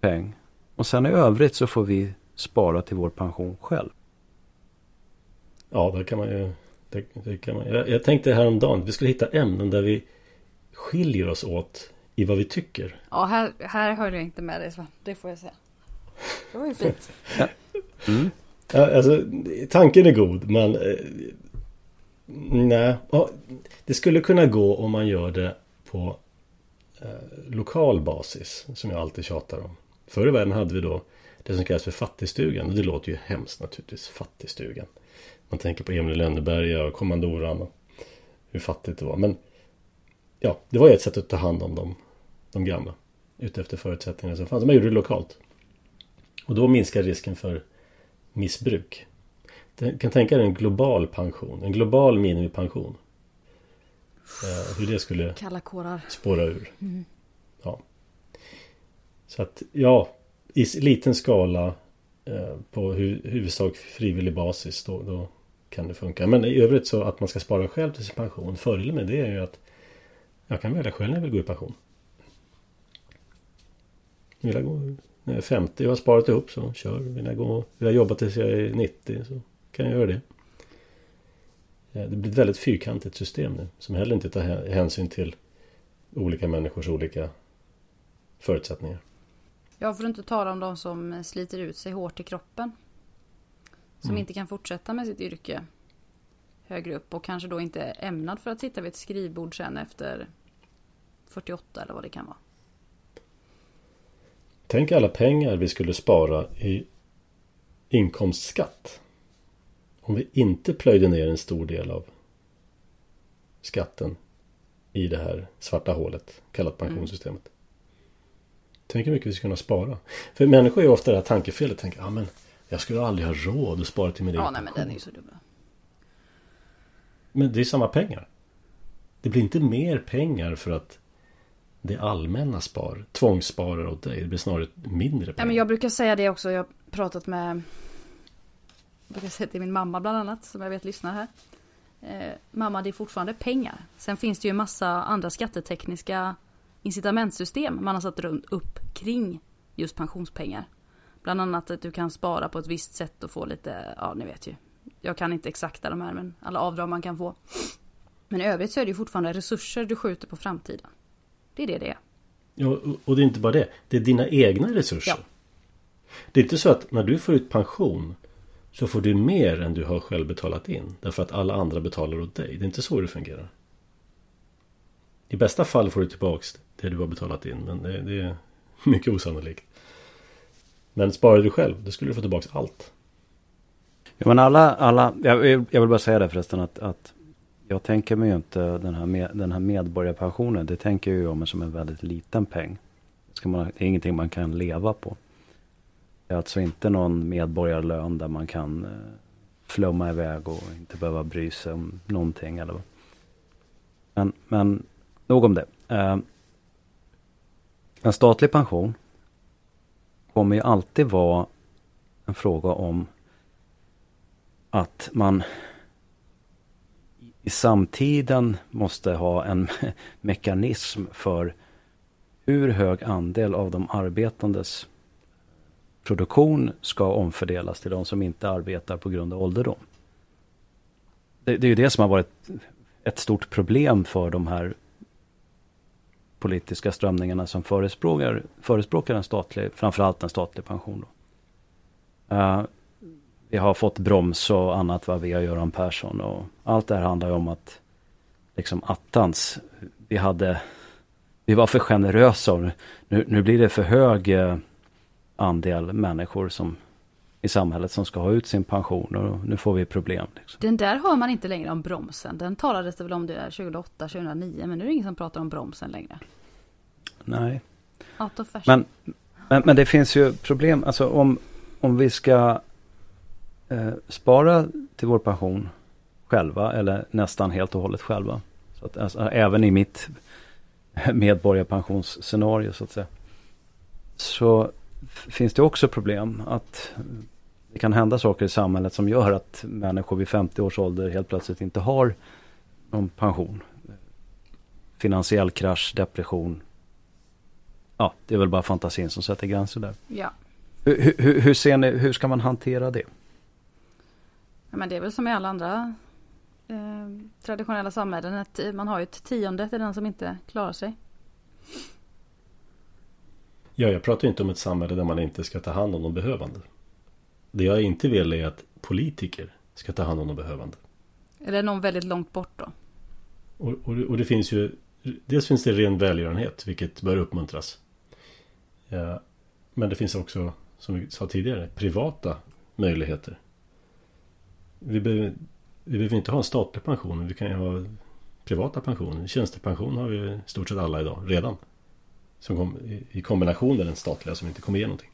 peng. Och sen i övrigt så får vi spara till vår pension själv. Ja, det kan man ju... Det, det kan man, jag, jag tänkte häromdagen att vi skulle hitta ämnen där vi skiljer oss åt i vad vi tycker. Ja, här, här hörde jag inte med dig Sven. Det får jag säga. Det var ju fint. Mm. Alltså, tanken är god men eh, Nej, det skulle kunna gå om man gör det på eh, lokal basis som jag alltid tjatar om. Förr i världen hade vi då det som kallas för fattigstugan. Och det låter ju hemskt naturligtvis, fattigstugan. Man tänker på Emil Lönneberga och kommandoran och hur fattigt det var. Men ja, det var ett sätt att ta hand om dem, de gamla. Utefter förutsättningarna som fanns. Man gjorde det lokalt. Och då minskar risken för missbruk. Kan tänka dig en global pension, en global minimipension. Eh, hur det skulle Kalla kårar. spåra ur. Mm. Ja. Så att ja, i liten skala eh, på hu huvudsak frivillig basis då, då kan det funka. Men i övrigt så att man ska spara själv till sin pension. Fördelen med det är ju att jag kan välja själv när jag vill gå i pension. Vill jag gå när jag är 50 och har sparat ihop så kör. Vill jag, gå, vill jag jobba tills jag är 90 så kan jag göra det. Det blir ett väldigt fyrkantigt system nu som heller inte tar hänsyn till olika människors olika förutsättningar. Ja, för att inte tala om de som sliter ut sig hårt i kroppen. Som mm. inte kan fortsätta med sitt yrke högre upp och kanske då inte är ämnad för att sitta vid ett skrivbord sen efter 48 eller vad det kan vara. Tänk alla pengar vi skulle spara i inkomstskatt. Om vi inte plöjde ner en stor del av skatten i det här svarta hålet kallat mm. pensionssystemet. Mm. Tänk hur mycket vi skulle kunna spara. För människor är ofta det här tankefelet. Tänker, ah, men jag skulle aldrig ha råd att spara till min egen Ja, nej men den är ju så dum. Men det är samma pengar. Det blir inte mer pengar för att det allmänna spar, tvångssparar åt dig. Det blir snarare mindre pengar. Ja, men jag brukar säga det också. Jag har pratat med brukar säga till min mamma bland annat, som jag vet lyssnar här. Eh, mamma, det är fortfarande pengar. Sen finns det ju massa andra skattetekniska incitamentsystem man har satt runt upp kring just pensionspengar. Bland annat att du kan spara på ett visst sätt och få lite, ja ni vet ju. Jag kan inte exakta de här men alla avdrag man kan få. Men i övrigt så är det ju fortfarande resurser du skjuter på framtiden. Det är det det är. Ja, och det är inte bara det. Det är dina egna resurser. Ja. Det är inte så att när du får ut pension så får du mer än du har själv betalat in. Därför att alla andra betalar åt dig. Det är inte så det fungerar. I bästa fall får du tillbaks det du har betalat in. Men det, det är mycket osannolikt. Men sparar du själv, då skulle du få tillbaks allt. Ja, men alla, alla jag, jag vill bara säga det förresten att, att jag tänker mig ju inte den här, med, den här medborgarpensionen. Det tänker jag mig som en väldigt liten peng. Ska man, det är ingenting man kan leva på. Det är alltså inte någon medborgarlön där man kan eh, flumma iväg och inte behöva bry sig om någonting. Eller vad. Men, men nog om det. Eh, en statlig pension kommer ju alltid vara en fråga om att man i samtiden måste ha en mekanism för hur hög andel av de arbetandes produktion ska omfördelas till de som inte arbetar på grund av ålderdom. Det, det är ju det som har varit ett stort problem för de här politiska strömningarna som förespråkar, förespråkar en statlig, framförallt en statlig pension. Uh, vi har fått broms och annat vad via Göran Persson och allt det här handlar ju om att liksom attans, vi hade, vi var för generösa och nu, nu blir det för hög uh, andel människor som i samhället som ska ha ut sin pension och nu får vi problem. Liksom. Den där hör man inte längre om bromsen. Den talades det väl om det 2008, 2009 men nu är det ingen som pratar om bromsen längre. Nej. Men, men, men det finns ju problem, alltså om, om vi ska eh, spara till vår pension själva eller nästan helt och hållet själva. Så att, alltså, även i mitt medborgarpensionsscenario så att säga. Så finns det också problem att det kan hända saker i samhället som gör att människor vid 50 års ålder helt plötsligt inte har någon pension. Finansiell krasch, depression. Ja, det är väl bara fantasin som sätter gränser där. Ja. Hur, hur, hur ser ni, hur ska man hantera det? Ja, men det är väl som i alla andra eh, traditionella samhällen. Att man har ju ett tionde till den som inte klarar sig. Ja, jag pratar inte om ett samhälle där man inte ska ta hand om de behövande. Det jag inte vill är att politiker ska ta hand om de behövande. Eller någon väldigt långt bort då? Och, och, och det finns ju Dels finns det ren välgörenhet, vilket bör uppmuntras. Ja, men det finns också, som vi sa tidigare, privata möjligheter. Vi behöver, vi behöver inte ha en statlig pension, vi kan ju ha privata pensioner. Tjänstepension har vi i stort sett alla idag, redan. Som kom, i, kombination med den statliga som inte kommer ge någonting.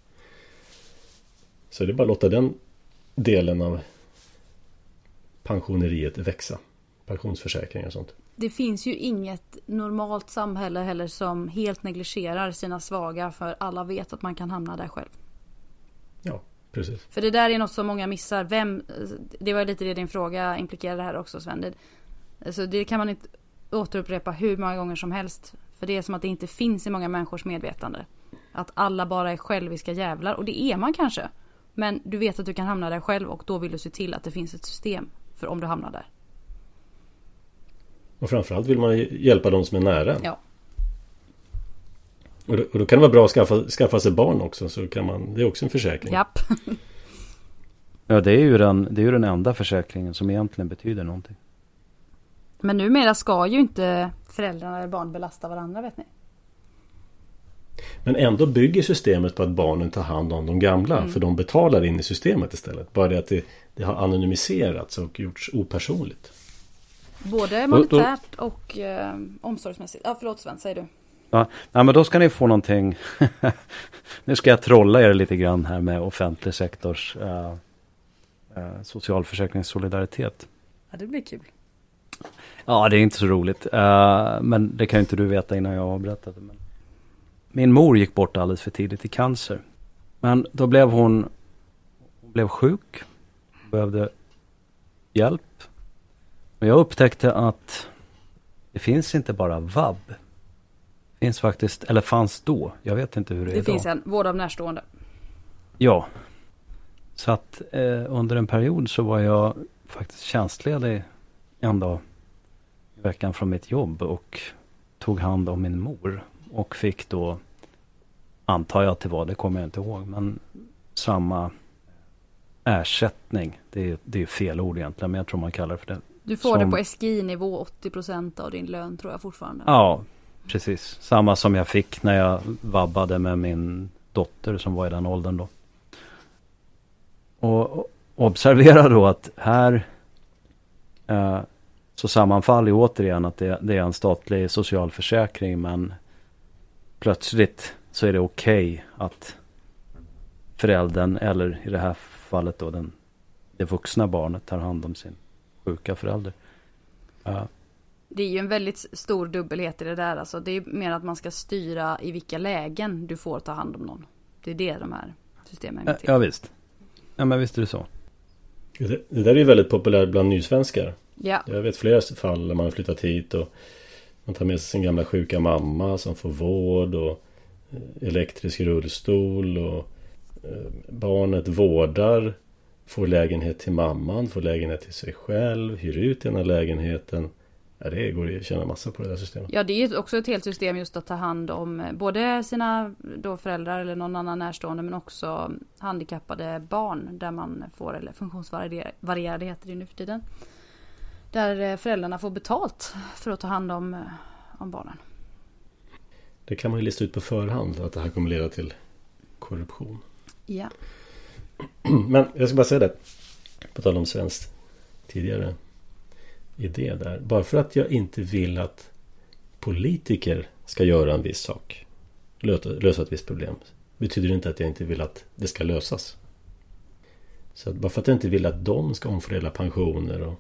Så det är bara att låta den delen av pensioneriet växa. Pensionsförsäkringar och sånt. Det finns ju inget normalt samhälle heller som helt negligerar sina svaga för alla vet att man kan hamna där själv. Ja, precis. För det där är något som många missar. Vem, det var lite det din fråga implikerade här också Sven. Det, alltså det kan man inte återupprepa hur många gånger som helst. För det är som att det inte finns i många människors medvetande. Att alla bara är själviska jävlar. Och det är man kanske. Men du vet att du kan hamna där själv och då vill du se till att det finns ett system för om du hamnar där. Och framförallt vill man hjälpa de som är nära. Ja. Och då, och då, kan det vara bra att skaffa, skaffa sig barn också. Så kan man, det är också en försäkring. Japp. ja, det är, ju den, det är ju den enda försäkringen som egentligen betyder någonting. Men numera ska ju inte föräldrarna eller barn belasta varandra vet ni. Men ändå bygger systemet på att barnen tar hand om de gamla. Mm. För de betalar in i systemet istället. Bara det att det, det har anonymiserats och gjorts opersonligt. Både monetärt och eh, omsorgsmässigt. Ja, förlåt Sven, säger du. Ja, nej, men då ska ni få någonting. nu ska jag trolla er lite grann här med offentlig sektors uh, uh, socialförsäkringssolidaritet. Ja, det blir kul. Ja, det är inte så roligt. Uh, men det kan ju inte du veta innan jag har berättat det. Men... Min mor gick bort alldeles för tidigt i cancer. Men då blev hon, hon blev sjuk. Behövde hjälp. Och jag upptäckte att det finns inte bara vab. Det finns faktiskt, eller fanns då. Jag vet inte hur det, Det är idag. finns en vård av närstående. Ja. Så att eh, under en period så var jag faktiskt tjänstledig en dag veckan från mitt jobb och tog hand om min mor. Och fick då, antar jag att det var, det kommer jag inte ihåg, men samma ersättning. Det är, det är fel ord egentligen, men jag tror man kallar det för det. Du får Som- det på SGI-nivå 80% av din lön tror jag fortfarande. Ja, precis. Samma som jag fick när jag vabbade med min dotter som var i den åldern då. Och och observera då att här eh, så sammanfaller ju återigen att det, det är en statlig socialförsäkring men plötsligt så är det okej att föräldern eller i det här fallet då den, det vuxna barnet tar hand om sin sjuka förälder. Eh, Det är ju en väldigt stor dubbelhet i det där. Alltså, det är mer att man ska styra i vilka lägen du får ta hand om någon. Det är det de här systemen går till. Ja visst. Ja men visst är det så. Det, det där är ju väldigt populärt bland nysvenskar. Ja, Jag vet flera fall där man har flyttat hit och man tar med sig sin gamla sjuka mamma som får vård och eh, elektrisk rullstol och eh, barnet vårdar, får lägenhet till mamman, får lägenhet till sig själv, hyr ut ena lägenheten. Ja, det går att tjäna massa på det där systemet. ja det är också ett helt system just att ta hand om eh, både sina då föräldrar eller någon annan närstående men också handikappade barn där man får, eller funktionsvarierade heter det nu för tiden. Där eh, föräldrarna får betalt för att ta hand om, eh, om barnen. Det kan man ju lista ut på förhand att det här kommer leda till korruption. Ja. Men jag ska bara säga det. På tal om svenskt tidigare idé där. Bara för att jag inte vill att politiker ska göra en viss sak. Lösa, lösa ett visst problem. Betyder det inte att jag inte vill att det ska lösas. Så bara för att jag inte vill att de ska omfördela pensioner och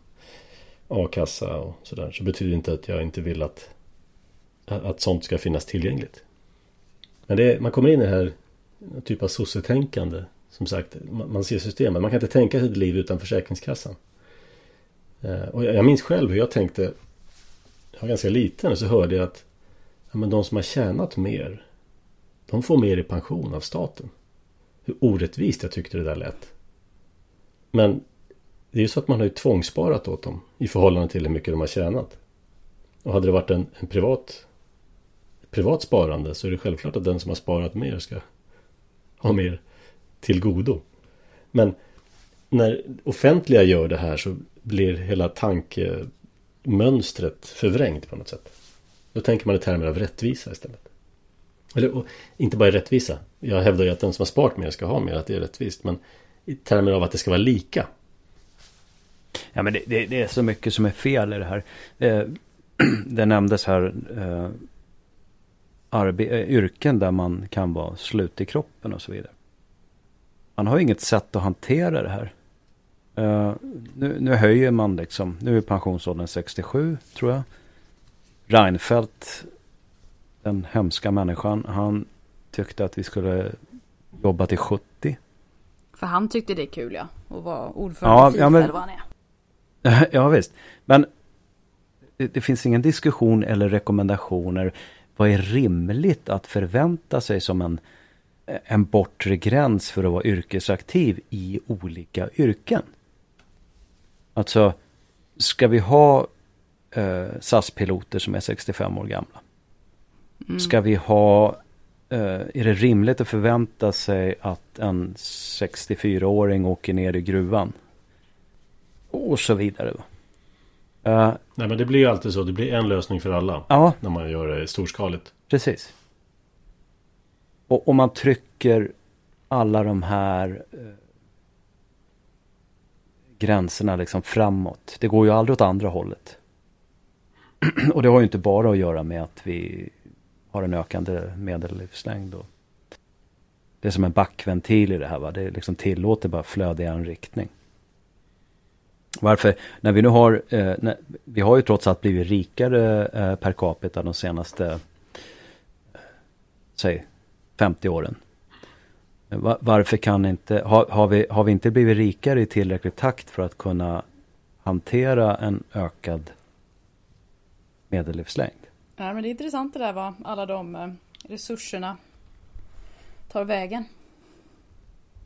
a-kassa och sådär. Så betyder det inte att jag inte vill att, att sånt ska finnas tillgängligt. Men det, man kommer in i det här typ av sossetänkande. Som sagt, man ser systemet. Man kan inte tänka sig ett liv utan Försäkringskassan. Eh, och jag jag minns själv hur jag tänkte. Jag var ganska liten och så hörde jag att ja, men de som har tjänat mer. De får mer i pension av staten. Hur orättvist jag tyckte det där lät. Men det är ju så att man har ju tvångssparat åt dem i förhållande till hur mycket de har tjänat. Och hade det varit en, en privat privat sparande så är det självklart att den som har sparat mer ska ha mer till godo. Men när offentliga gör det här så blir hela tankemönstret förvrängt på något sätt. Då tänker man i termer av rättvisa istället. Eller och, inte bara i rättvisa. Jag hävdar ju att den som har sparat mer ska ha mer, att det är rättvist. Men i termer av att det ska vara lika. Ja men det, det, det är så mycket som är fel i det här. Eh, det nämndes här eh, arbe- eh, yrken där man kan vara slut i kroppen och så vidare. Man har ju inget sätt att hantera det här. Eh, nu, nu höjer man liksom, nu är pensionsåldern 67 tror jag. Reinfeldt, den hemska människan, han tyckte att vi skulle jobba till 70. För han tyckte det är kul ja. Och vara ordförande Ja, i FIFA ja, men- eller vad han är. ja visst. Men det, det finns ingen diskussion eller rekommendationer. Vad är rimligt att förvänta sig som en, en bortre gräns för att vara yrkesaktiv i olika yrken? Alltså, ska vi ha eh, SAS-piloter som är 65 år gamla? Mm. Ska vi ha, eh, är det rimligt att förvänta sig att en 64-åring åker ner i gruvan? Och så vidare. Eh, Nej men det blir ju alltid så. Det blir en lösning för alla. ja, När man gör det storskaligt. precis. Och om man trycker alla de här eh, gränserna liksom framåt. Det går ju aldrig åt andra hållet. och det har ju inte bara att göra med att vi har en ökande medellivslängd. Och det är som en backventil i det här. Va? Det liksom tillåter bara flöde i en riktning. Varför? När vi nu har, eh, när, vi har ju trots allt blivit rikare eh, per capita de senaste, eh, säg 50 åren. Var, varför kan inte, har, har, vi, har vi inte blivit rikare i tillräcklig takt för att kunna hantera en ökad medellivslängd? Ja, men det är intressant det där vad alla de eh, resurserna tar vägen.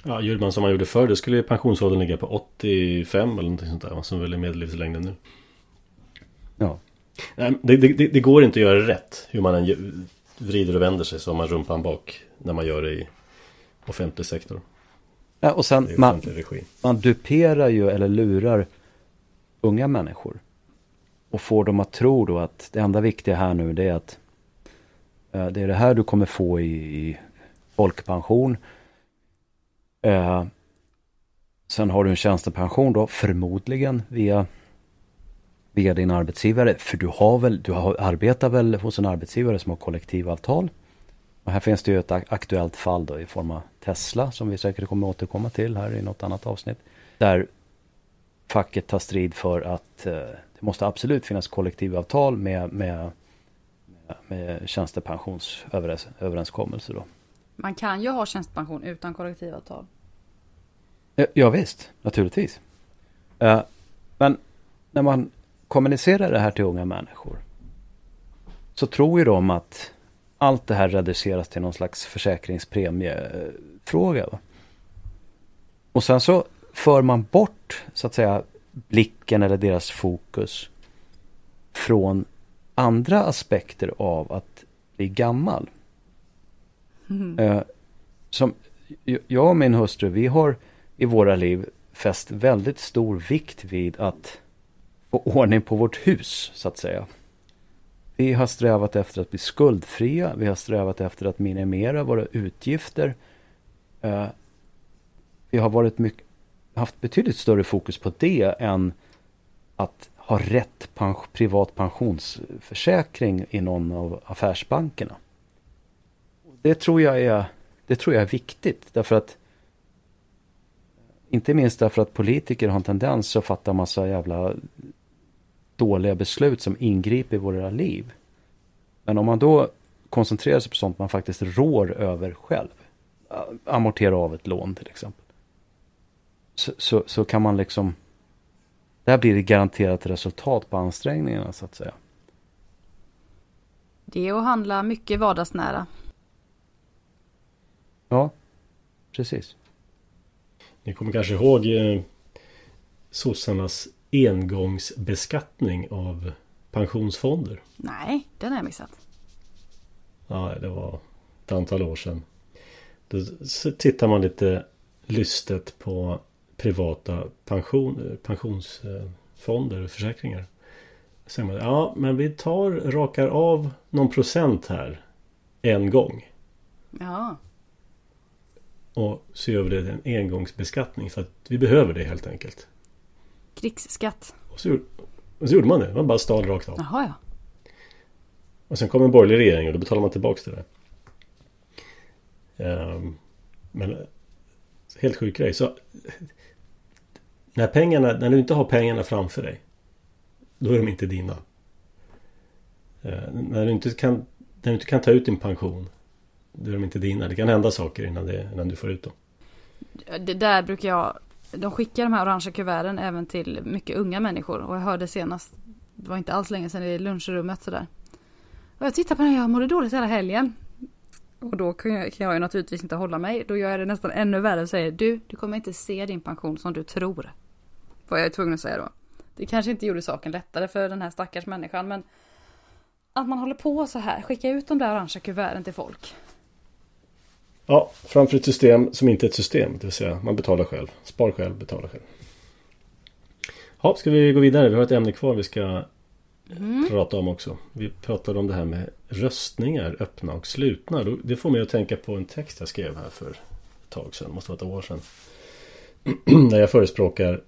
Ja, gjorde man som man gjorde förr, då skulle pensionsåldern ligga på 85 eller någonting sånt där. Som väl är medellivslängden nu. Ja. Nej, det, det, det, går inte att göra rätt. Hur man än vrider och vänder sig så har man rumpan bak. När man gör det i offentlig sektor. Ja, och sen man, man duperar ju eller lurar unga människor. Och får dem att tro då att det enda viktiga här nu det är att eh, det är det här du kommer få i, i folkpension. Eh, sen har du en tjänstepension då förmodligen via, via din arbetsgivare. För du har väl, du har, arbetar väl hos en arbetsgivare som har kollektivavtal. Och här finns det ju ett aktuellt fall då i form av Tesla som vi säkert kommer återkomma till här i något annat avsnitt. Där facket tar strid för att eh, det måste absolut finnas kollektivavtal med, med, med tjänstepensionsöverenskommelser då. Man kan ju ha tjänstepension utan kollektivavtal. Ja, visst, naturligtvis. Eh, men när man kommunicerar det här till unga människor så tror ju de att allt det här reduceras till någon slags försäkringspremiefråga. Och sen så för man bort så att säga blicken eller deras fokus från andra aspekter av att bli gammal. Mm. Eh, som jag och min hustru, vi har i våra liv fäst väldigt stor vikt vid att få ordning på vårt hus, så att säga. Vi har strävat efter att bli skuldfria. Vi har strävat efter att minimera våra utgifter. Eh, vi har varit mycket, haft betydligt större fokus på det än att ha rätt pens privat pensionsförsäkring i någon av affärsbankerna. Det tror jag är, det tror jag är viktigt därför att inte minst därför att politiker har en tendens att fatta massa jävla dåliga beslut som ingriper i våra liv. Men om man då koncentrerar sig på sånt man faktiskt rår över själv. Äh, amortera av ett lån till exempel. Så, så, så kan man liksom där blir det garanterat resultat på ansträngningarna så att säga. Det är att handla mycket vardagsnära. Ja, precis. Ni kommer kanske ihåg eh, sossarnas engångsbeskattning av pensionsfonder? Nej, den har jag missat. Ja, det var ett antal år sedan. Då tittar man lite lystet på privata pension, pensionsfonder och försäkringar. Så man, ja, men vi tar, rakar av någon procent här en gång. Ja. Och gör vi det till en engångsbeskattning för att vi behöver det helt enkelt. Krigsskatt. Och så, och så gjorde man det. Man bara stal rakt av. Jaha, ja. Och sen kom en borgerlig regering och då betalar man tillbaka det där. Um, men helt sjuk grej. Så när, pengarna, när du inte har pengarna framför dig Då är de inte dina. Uh, när, du inte kan, när du inte kan ta ut din pension då är de inte dina. Det kan hända saker innan, det, innan du får ut dem. Det där brukar jag De skickar de här orangea kuverten även till mycket unga människor. Och jag hörde senast Det var inte alls länge sedan i lunchrummet sådär. Och jag tittar på den här, jag mådde dåligt hela helgen. Och då kan jag, kan jag ju naturligtvis inte hålla mig. Då gör jag det nästan ännu värre och säger du, du kommer inte se din pension som du tror. Vad jag är tvungen att säga då. Det kanske inte gjorde saken lättare för den här stackars människan men att man håller på så här, skicka ut de där orangea kuverten till folk. Ja, framför ett system som inte är ett system, det vill säga man betalar själv. Spar själv, betala själv. Ja, ska vi gå vidare? Vi har ett ämne kvar vi ska mm. prata om också. Vi pratade om det här med röstningar, öppna och slutna. Det får mig att tänka på en text jag skrev här för ett tag sedan, måste vara ett år sedan. Där jag förespråkar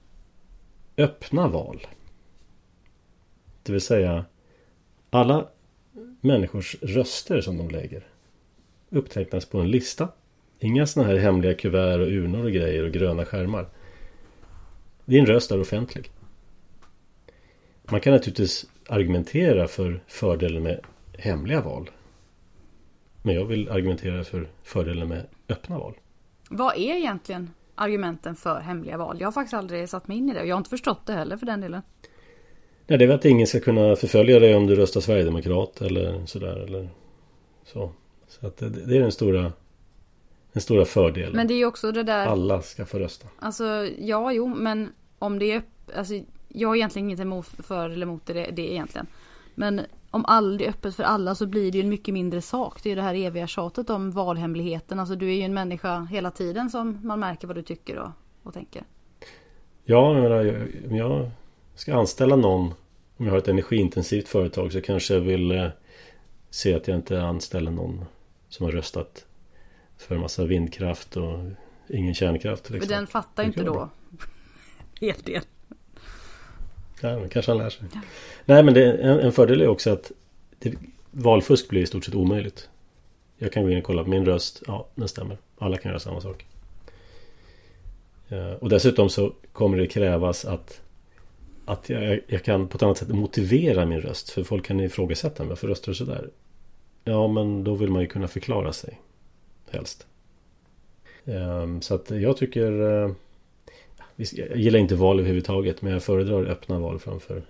öppna val. Det vill säga alla människors röster som de lägger upptecknas på en lista. Inga sådana här hemliga kuvert och urnor och grejer och gröna skärmar. Din röst är offentlig. Man kan naturligtvis argumentera för fördelen med hemliga val. Men jag vill argumentera för fördelen med öppna val. Vad är egentligen argumenten för hemliga val? Jag har faktiskt aldrig satt mig in i det och jag har inte förstått det heller för den delen. Nej, det är väl att ingen ska kunna förfölja dig om du röstar Sverigedemokrat eller sådär eller så. Så att det, det är den stora den stora fördelen. Men det är ju också det där. Alla ska få rösta. Alltså ja, jo, men om det är alltså jag har egentligen inget emot för eller emot det, det egentligen. Men om allt är öppet för alla så blir det ju en mycket mindre sak. Det är ju det här eviga tjatet om valhemligheten. Alltså du är ju en människa hela tiden som man märker vad du tycker och, och tänker. Ja, jag menar, om jag ska anställa någon om jag har ett energiintensivt företag så kanske jag vill eh, se att jag inte anställer någon som har röstat för en massa vindkraft och ingen kärnkraft. Men den fattar inte då. Helt del. Ja, kanske han lär sig. Ja. Nej men det, en, en, fördel är också att det, valfusk blir i stort sett omöjligt. Jag kan gå in och kolla på min röst. Ja, den stämmer. Alla kan göra samma sak. Ja, och dessutom så kommer det krävas att att jag, jag, kan på ett annat sätt motivera min röst. För folk kan ifrågasätta mig. Varför röstar du sådär? Ja, men då vill man ju kunna förklara sig. Helst. Ehm, så att jag tycker... Eh, jag gillar inte val överhuvudtaget. Men jag föredrar öppna val framför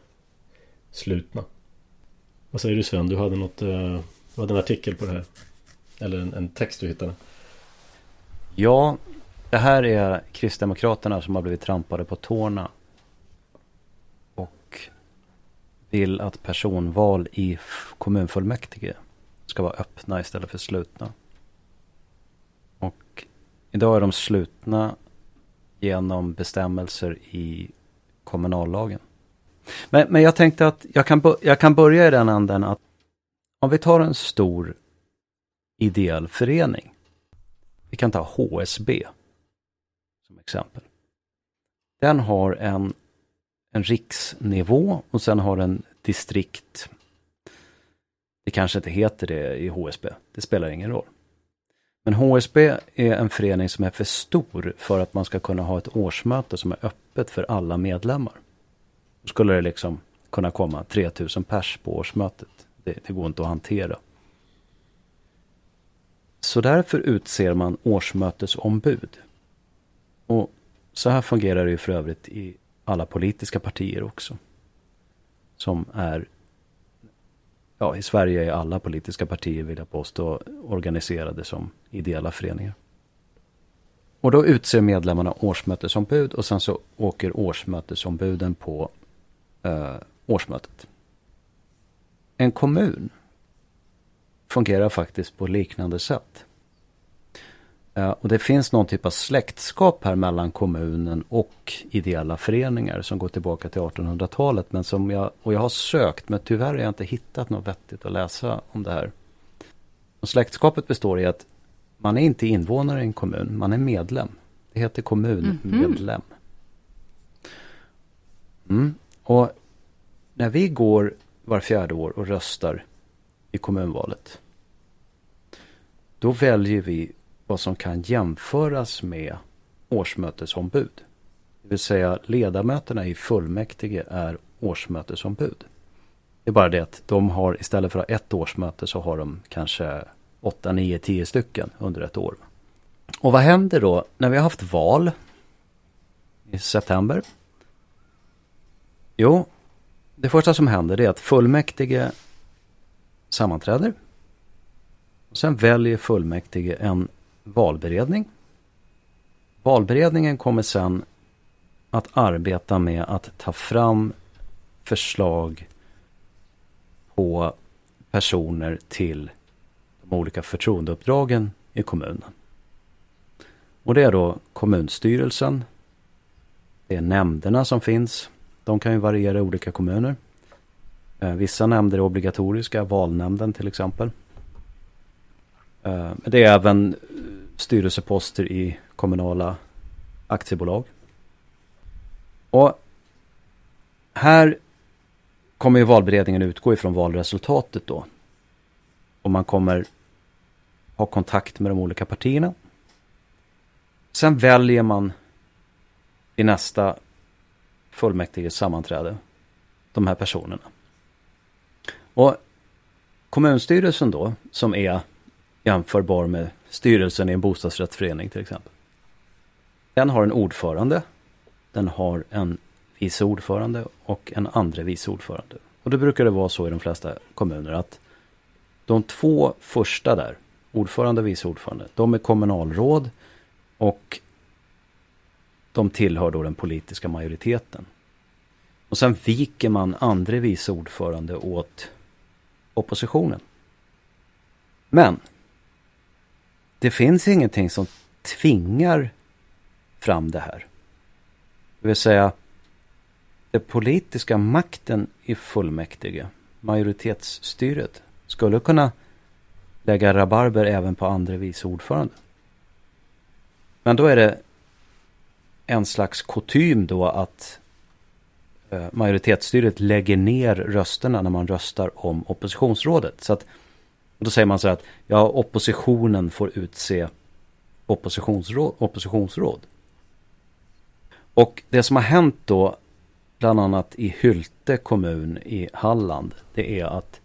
slutna. Vad säger du Sven? Du hade något... Eh, du hade en artikel på det här. Eller en, en text du hittade. Ja, det här är Kristdemokraterna som har blivit trampade på tårna Och vill att personval i kommunfullmäktige ska vara öppna istället för slutna. Och idag är de slutna genom bestämmelser i kommunallagen. Men, men jag tänkte att jag kan, jag kan börja i den änden att om vi tar en stor ideell förening. Vi kan ta HSB som exempel. Den har en en riksnivå och sen har den distrikt. Det kanske inte heter det i HSB, det spelar ingen roll. Men HSB är en förening som är för stor för att man ska kunna ha ett årsmöte som är öppet för alla medlemmar. Då skulle det liksom kunna komma 3000 pers på årsmötet. Det, det går inte att hantera. Så därför utser man årsmötesombud. Och så här fungerar det ju för övrigt i alla politiska partier också. Som är, ja i Sverige är alla politiska partier vill jag påstå organiserade som ideella föreningar. Och då utser medlemmarna årsmötesombud och sen så åker årsmötesombuden på eh, årsmötet. En kommun fungerar faktiskt på liknande sätt. Eh, och det finns någon typ av släktskap här mellan kommunen och ideella föreningar som går tillbaka till 1800-talet. Men som jag, och jag har sökt men tyvärr har jag inte hittat något vettigt att läsa om det här. Och släktskapet består i att man är inte invånare i en kommun, man är medlem. Det heter kommunmedlem. Mm. Och när vi går var fjärde år och röstar i kommunvalet. Då väljer vi vad som kan jämföras med årsmötesombud. Det vill säga ledamöterna i fullmäktige är årsmötesombud. Det är bara det att de har istället för att ha ett årsmöte så har de kanske 8, 9, 10 stycken under ett år. Och vad händer då när vi har haft val i september? Jo, det första som händer är att fullmäktige sammanträder. Och sen väljer fullmäktige en valberedning. Valberedningen kommer sen att arbeta med att ta fram förslag på personer till de olika förtroendeuppdragen i kommunen. Och det är då kommunstyrelsen, det är nämnderna som finns, de kan ju variera i olika kommuner. Eh, vissa nämnder är obligatoriska, valnämnden till exempel. Eh, det är även styrelseposter i kommunala aktiebolag. Och här kommer ju valberedningen utgå ifrån valresultatet då. Och man kommer ha kontakt med de olika partierna. Sen väljer man i nästa fullmäktiges sammanträde de här personerna. Och kommunstyrelsen då, som är jämförbar med styrelsen i en bostadsrättsförening till exempel. Den har en ordförande, den har en vice ordförande och en andre vice ordförande. Och då brukar det vara så i de flesta kommuner att de två första där, ordförande och vice ordförande, de är kommunalråd och de tillhör då den politiska majoriteten. Och sen viker man andre vice ordförande åt oppositionen. Men det finns ingenting som tvingar fram det här. Det vill säga, den politiska makten i fullmäktige, majoritetsstyret, skulle kunna lägga rabarber även på andre vice ordförande. Men då är det en slags kutym då att eh, majoritetsstyret lägger ner rösterna när man röstar om oppositionsrådet. Så att då säger man så att ja, oppositionen får utse oppositionsråd. oppositionsråd. Och det som har hänt då, bland annat i Hylte kommun i Halland, det är att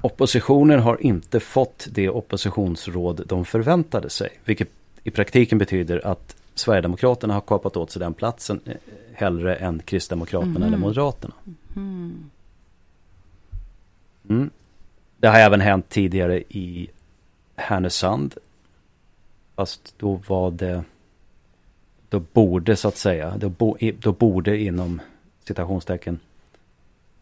oppositionen har inte fått det oppositionsråd de förväntade sig. Vilket i praktiken betyder att Sverigedemokraterna har kapat åt sig den platsen eh, hellre än Kristdemokraterna mm. eller Moderaterna. Mm. Det har även hänt tidigare i Härnösand. Fast då var det då borde så att säga, då, bo, då borde inom citationstecken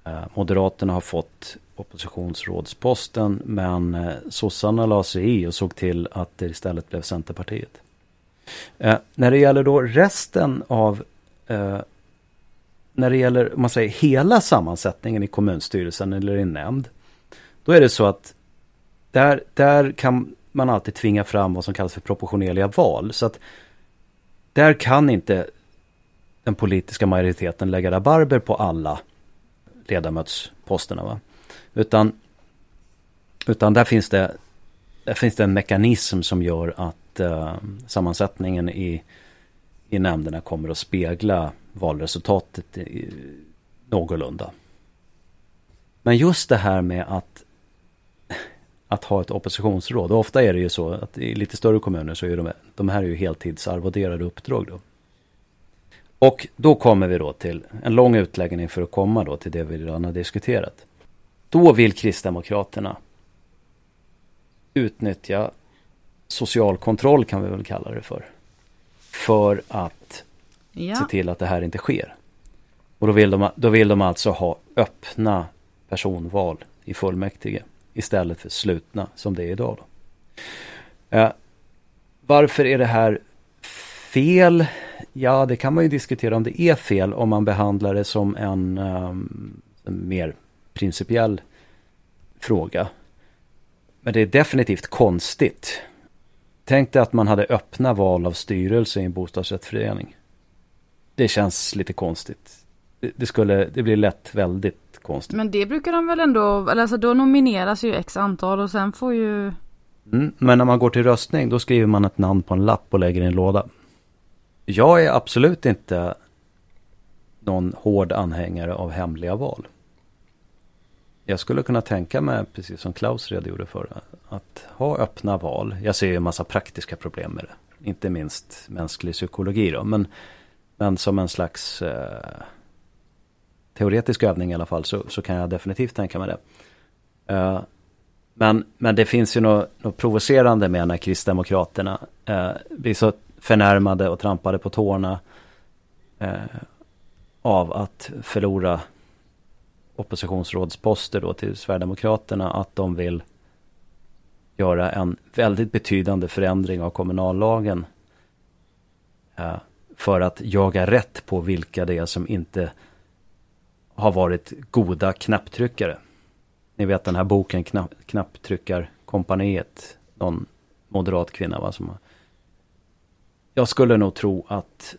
eh, Moderaterna har fått oppositionsrådsposten men eh, sossarna la sig i och såg till att det istället blev Centerpartiet. Eh, när det gäller då resten av eh, när det gäller, om man säger hela sammansättningen i kommunstyrelsen eller i nämnd. Då är det så att där, där kan man alltid tvinga fram vad som kallas för proportionerliga val. Så att där kan inte den politiska majoriteten lägga rabarber på alla ledamötsposterna. Va? Utan, utan där finns det där finns det en mekanism som gör att uh, sammansättningen i, i nämnderna kommer att spegla valresultatet i, någorlunda. Men just det här med att, att ha ett oppositionsråd. Och ofta är det ju så att i lite större kommuner så är de, de här är ju heltidsarvoderade uppdrag då. Och då kommer vi då till en lång utläggning för att komma då till det vi redan har diskuterat. Då vill Kristdemokraterna utnyttja social kontroll kan vi väl kalla det för. För att ja. se till att det här inte sker. Och då vill, de, då vill de alltså ha öppna personval i fullmäktige istället för slutna som det är idag. Då. Eh, varför är det här fel? Ja, det kan man ju diskutera om det är fel om man behandlar det som en, um, en mer principiell fråga. Men det är definitivt konstigt. Tänk dig att man hade öppna val av styrelse i en bostadsrättsförening. Det känns lite konstigt. Det, skulle, det blir lätt väldigt konstigt. Men det brukar de väl ändå, eller alltså då nomineras ju x antal och sen får ju... Mm, men när man går till röstning då skriver man ett namn på en lapp och lägger i en låda. Jag är absolut inte någon hård anhängare av hemliga val. Jag skulle kunna tänka mig, precis som Klaus redogjorde för, att ha öppna val. Jag ser ju en massa praktiska problem med det. Inte minst mänsklig psykologi då. Men, men som en slags eh, teoretisk övning i alla fall så, så kan jag definitivt tänka mig det. Uh, men, men det finns ju något, något provocerande med när Kristdemokraterna uh, blir så förnärmade och trampade på tårna uh, av att förlora oppositionsrådsposter då till Sverigedemokraterna att de vill göra en väldigt betydande förändring av kommunallagen för att jaga rätt på vilka det är som inte har varit goda knapptryckare. Ni vet den här boken knapp, Knapptryckarkompaniet. Någon moderat kvinna va, som har... Jag skulle nog tro att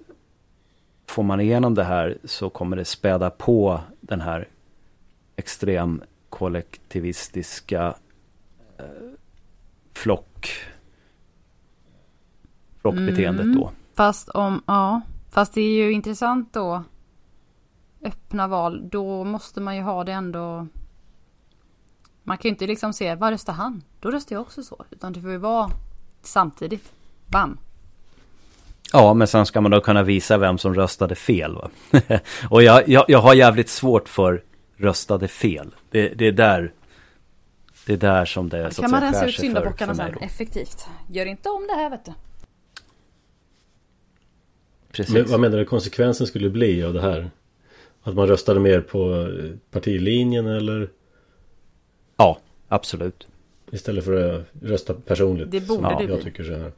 får man igenom det här så kommer det späda på den här extrem kollektivistiska eh, flock flockbeteendet Mm. då. Fast om, ja, fast det är ju intressant då. Öppna val, då måste man ju ha det ändå. Man kan ju inte liksom se, vad röstar han? Då röstar jag också så. Utan det får ju vara samtidigt. Bam. Ja, men sen ska man då kunna visa vem som röstade fel. Va? och jag, jag, jag har jävligt svårt för röstade fel. Det, det är där det är där som det så kan man rensa ut syndabockarna sen effektivt. Gör inte om det här vet du. Precis. Men vad menar du konsekvensen skulle bli av det här? Att man röstade mer på eh, partilinjen eller Ja, absolut. istället för att rösta personligt? Det borde som det jag bli. tycker så här.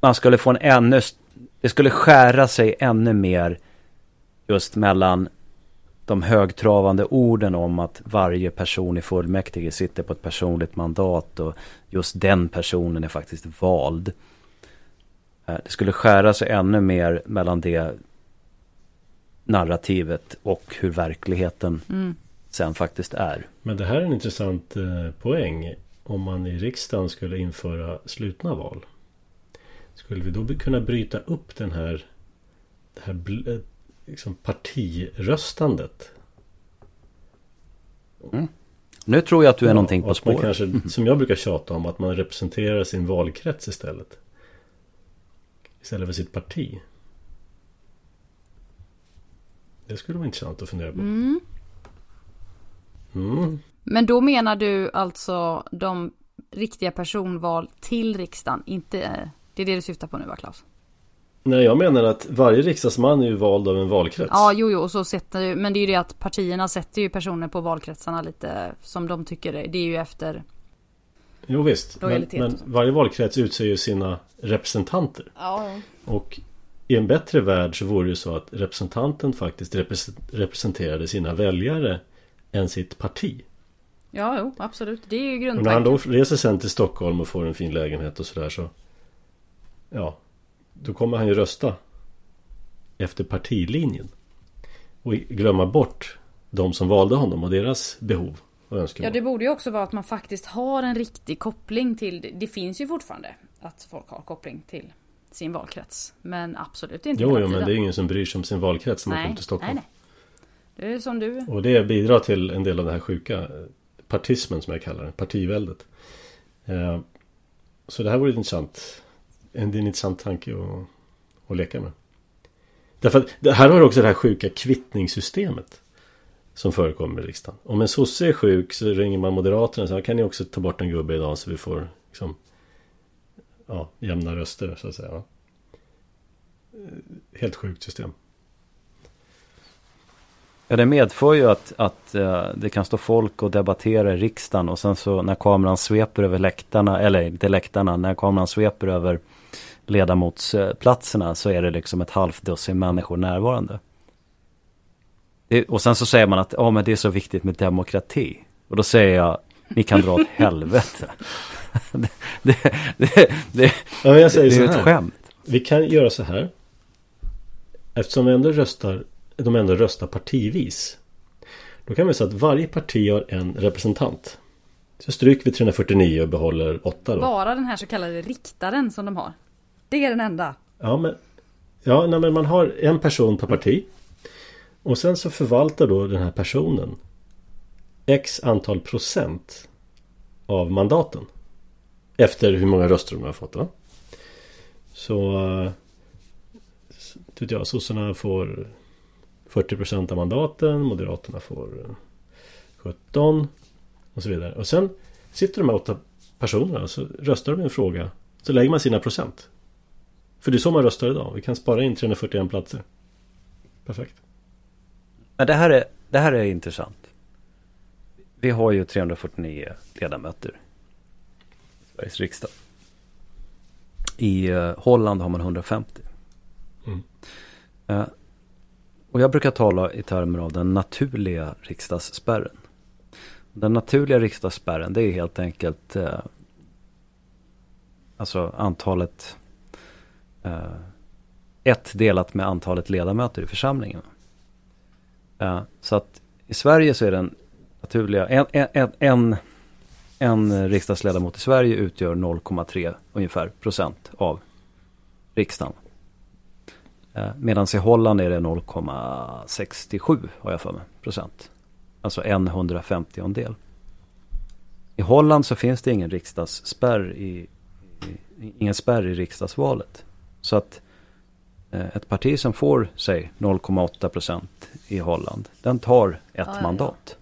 Man skulle få en ännu... Det skulle skära sig ännu mer just mellan de högtravande orden om att varje person i fullmäktige sitter på ett personligt mandat och just den personen är faktiskt vald. Eh, Det skulle skära sig ännu mer mellan det narrativet och hur verkligheten Mm. sen faktiskt är. Men det här är en intressant eh, poäng. Om man i riksdagen skulle införa slutna val. Skulle vi då kunna bryta upp den här, det här eh, liksom partiröstandet? Nu tror jag att du är Ja, någonting på att man spår. kanske, som jag brukar tjata om, att man representerar sin valkrets istället. Istället för sitt parti. Det skulle vara intressant att fundera på. Mm. Mm. Men då menar du alltså de riktiga personval till riksdagen, inte... Det är det du syftar på nu va Claes? Nej, jag menar att varje riksdagsman är ju vald av en valkrets. Ja, jo, jo, och så sätter ju, men det är ju det att partierna sätter ju personer på valkretsarna lite som de tycker det. Det är ju efter... Jo visst, men, men varje valkrets utser ju sina representanter. Ja, Och i en bättre värld så vore det så att representanten faktiskt repres- representerade sina väljare än sitt parti. ja, jo, absolut. Det är ju Och när han grundtanken. då reser sen till Stockholm och får en fin lägenhet och sådär så Ja Då kommer han ju rösta Efter partilinjen Och glömma bort De som valde honom och deras behov och Ja, önskemål det borde ju också vara att man faktiskt har en riktig koppling till... Det, det finns ju fortfarande att folk har koppling till sin valkrets. Men absolut inte Jo, jo men det är ingen som bryr sig om sin valkrets när man kommer till Stockholm. nej, nej. Det är som du... Och det bidrar till en del av det här sjuka eh, Partismen som jag kallar det, partiväldet. Eh, Så det här vore intressant. En en intressant tanke att, att leka med. Därför att här har du också det här sjuka kvittningssystemet Som förekommer i riksdagen. Om en sosse är sjuk så ringer man Moderaterna och säger kan ni också ta bort en gubbe idag så vi får liksom Ja, jämna röster så att säga va? Helt sjukt system Ja, det medför ju att, att eh, det kan stå folk och debattera i riksdagen och sen så när kameran sveper över läktarna, eller inte läktarna, när kameran sveper över ledamotsplatserna så är det liksom ett halvt dussin människor närvarande. Det, och sen så säger man att oh, men det är så viktigt med demokrati. Och då säger jag, ni kan dra åt helvete. det, det, det, det, Ja, jag säger det är ett skämt. Vi kan göra så här. Eftersom vi ändå röstar, de ändå röstar partivis. Då kan vi säga att varje parti har en representant. Så stryker vi 349 och behåller 8 då. Bara den här så kallade riktaren som de har. Det är den enda. Ja, men, ja nej, men man har en person per parti. Och sen så förvaltar då den här personen X antal procent av mandaten. Efter hur många röster de har fått. Va? Så... Eh, Tycker Vet jag, sossarna får 40 procent av mandaten. Moderaterna får eh, 17. Och så vidare. Och sen sitter de här åtta personerna och så röstar de i en fråga. Så lägger man sina procent. För det är så man röstar idag. Vi kan spara in 341 platser. Perfekt. Men det här är, det här är intressant. Vi har ju 349 ledamöter i Sveriges riksdag. I eh, Holland har man 150. Mm. Eh, Och jag brukar tala i termer av den naturliga riksdagsspärren. Den naturliga riksdagsspärren det är helt enkelt eh, alltså antalet ett delat med antalet ledamöter i församlingen. Så att i Sverige så är den naturliga, en, en, en, en riksdagsledamot i Sverige utgör 0,3 ungefär procent av riksdagen. Eh, Medan i Holland är det 0,67 har jag för mig procent. Alltså en 150 del. I Holland så finns det ingen riksdagsspärr i, i, ingen spärr i riksdagsvalet. Så att eh, ett parti som får, säg 0,8 procent i Holland, den tar ett ja, mandat.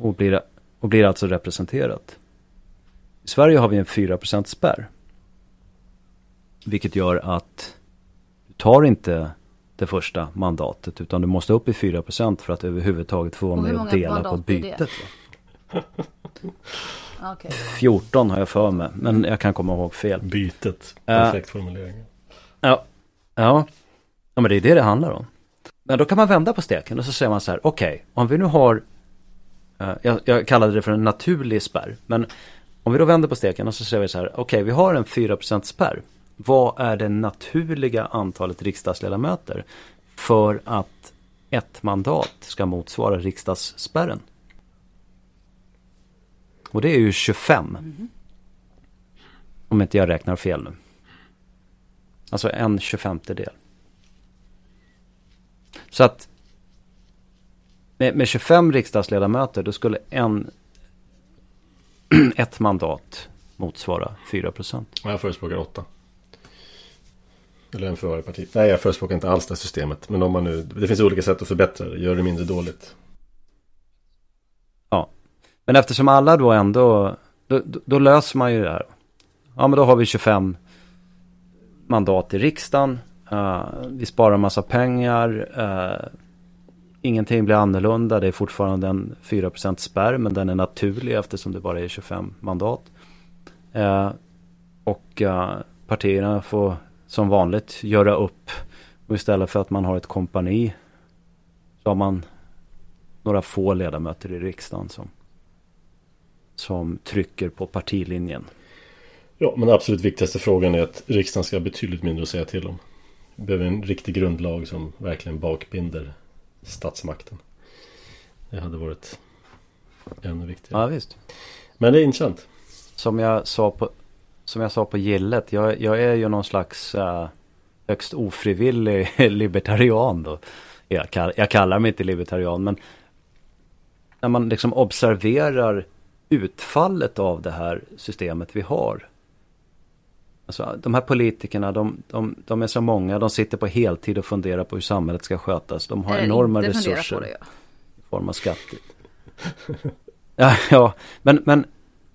Och blir, och blir alltså representerat. I Sverige har vi en 4% spärr. Vilket gör att du tar inte det första mandatet utan du måste upp i 4% för att överhuvudtaget få vara med och dela på bytet. okay. 14 har jag för mig, men jag kan komma ihåg fel. Bytet, perfekt uh, formulering. Ja, ja. ja, men det är det det handlar om. Men då kan man vända på steken och så säger man så här, okej, okay, om vi nu har, Eh, jag, jag kallade det för en naturlig spärr, men om vi då vänder på steken och så säger vi så här, okej, okay, vi har en 4% spärr vad är det naturliga antalet riksdagsledamöter för att ett mandat ska motsvara riksdagsspärren? Och det är ju 25. Mm. Om inte jag räknar fel nu. Alltså en 25-del. Så att med, med 25 riksdagsledamöter då skulle en ett mandat motsvara 4 procent. Jag förespråkar 8. Eller en för varje parti. Nej, jag förespråkar inte alls det systemet. Men om man nu... Det finns olika sätt att förbättra det. Gör det mindre dåligt. Ja. Men eftersom alla då ändå... Då, då, då löser man ju det här. Ja, men då har vi 25 mandat i riksdagen. Uh, vi sparar massa pengar. Uh, ingenting blir annorlunda. Det är fortfarande en 4% spärr. Men den är naturlig eftersom det bara är 25 mandat. Eh, och eh, partierna får som vanligt göra upp. Och istället för att man har ett kompani så har man några få ledamöter i riksdagen som, som trycker på partilinjen. Ja, men den absolut viktigaste frågan är att riksdagen ska ha betydligt mindre att säga till om. Vi behöver en riktig grundlag som verkligen bakbinder statsmakten. Det hade varit ännu viktigare. Ja, visst. Men det är intressant. Som jag sa på, som jag sa på gillet, jag, jag är ju någon slags uh, högst ofrivillig libertarian då. Jag, kall, jag kallar mig inte libertarian, men när man liksom observerar utfallet av det här systemet vi har. Alltså, de här politikerna, de, de, de är så många, de sitter på heltid och funderar på hur samhället ska skötas. De har enorma resurser. Det, ja. I form av skatter. ja, ja, men, men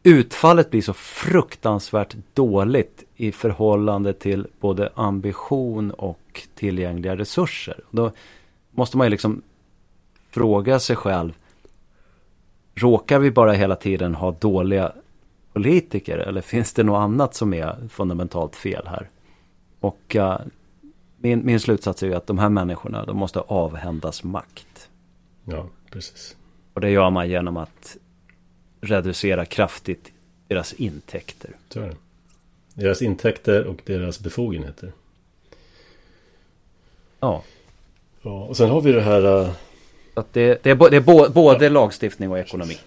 utfallet blir så fruktansvärt dåligt i förhållande till både ambition och tillgängliga resurser. Då måste man ju liksom fråga sig själv. Råkar vi bara hela tiden ha dåliga politiker eller finns det något annat som är fundamentalt fel här? Och uh, min, min slutsats är ju att de här människorna de måste avhändas makt. Ja, precis. Och det gör man genom att reducera kraftigt deras intäkter. Så är det. Deras intäkter och deras befogenheter. Ja. Ja, och sen har vi det här... Uh... Att det, det, är, det är både ja. lagstiftning och ekonomi.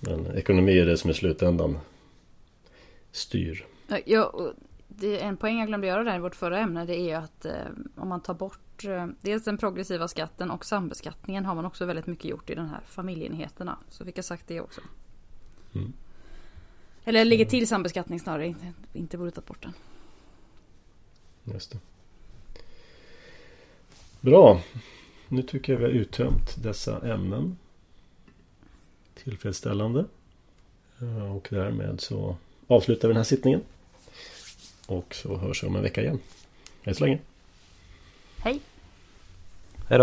Men ekonomi är det som i slutändan styr. Ja, det är en poäng jag glömde göra där i vårt förra ämne. Det är att eh, om man tar bort eh, dels den progressiva skatten och sambeskattningen har man också väldigt mycket gjort i den här familjeenheterna. Så fick jag sagt det också. Mm. Eller ligger till sambeskattning snarare, inte, inte borde tagit bort den. Just det. Bra. Nu tycker jag vi har uttömt dessa ämnen. Tillfredsställande. Och därmed så avslutar vi den här sittningen. Och så hörs vi om en vecka igen. Hej så länge. Hej.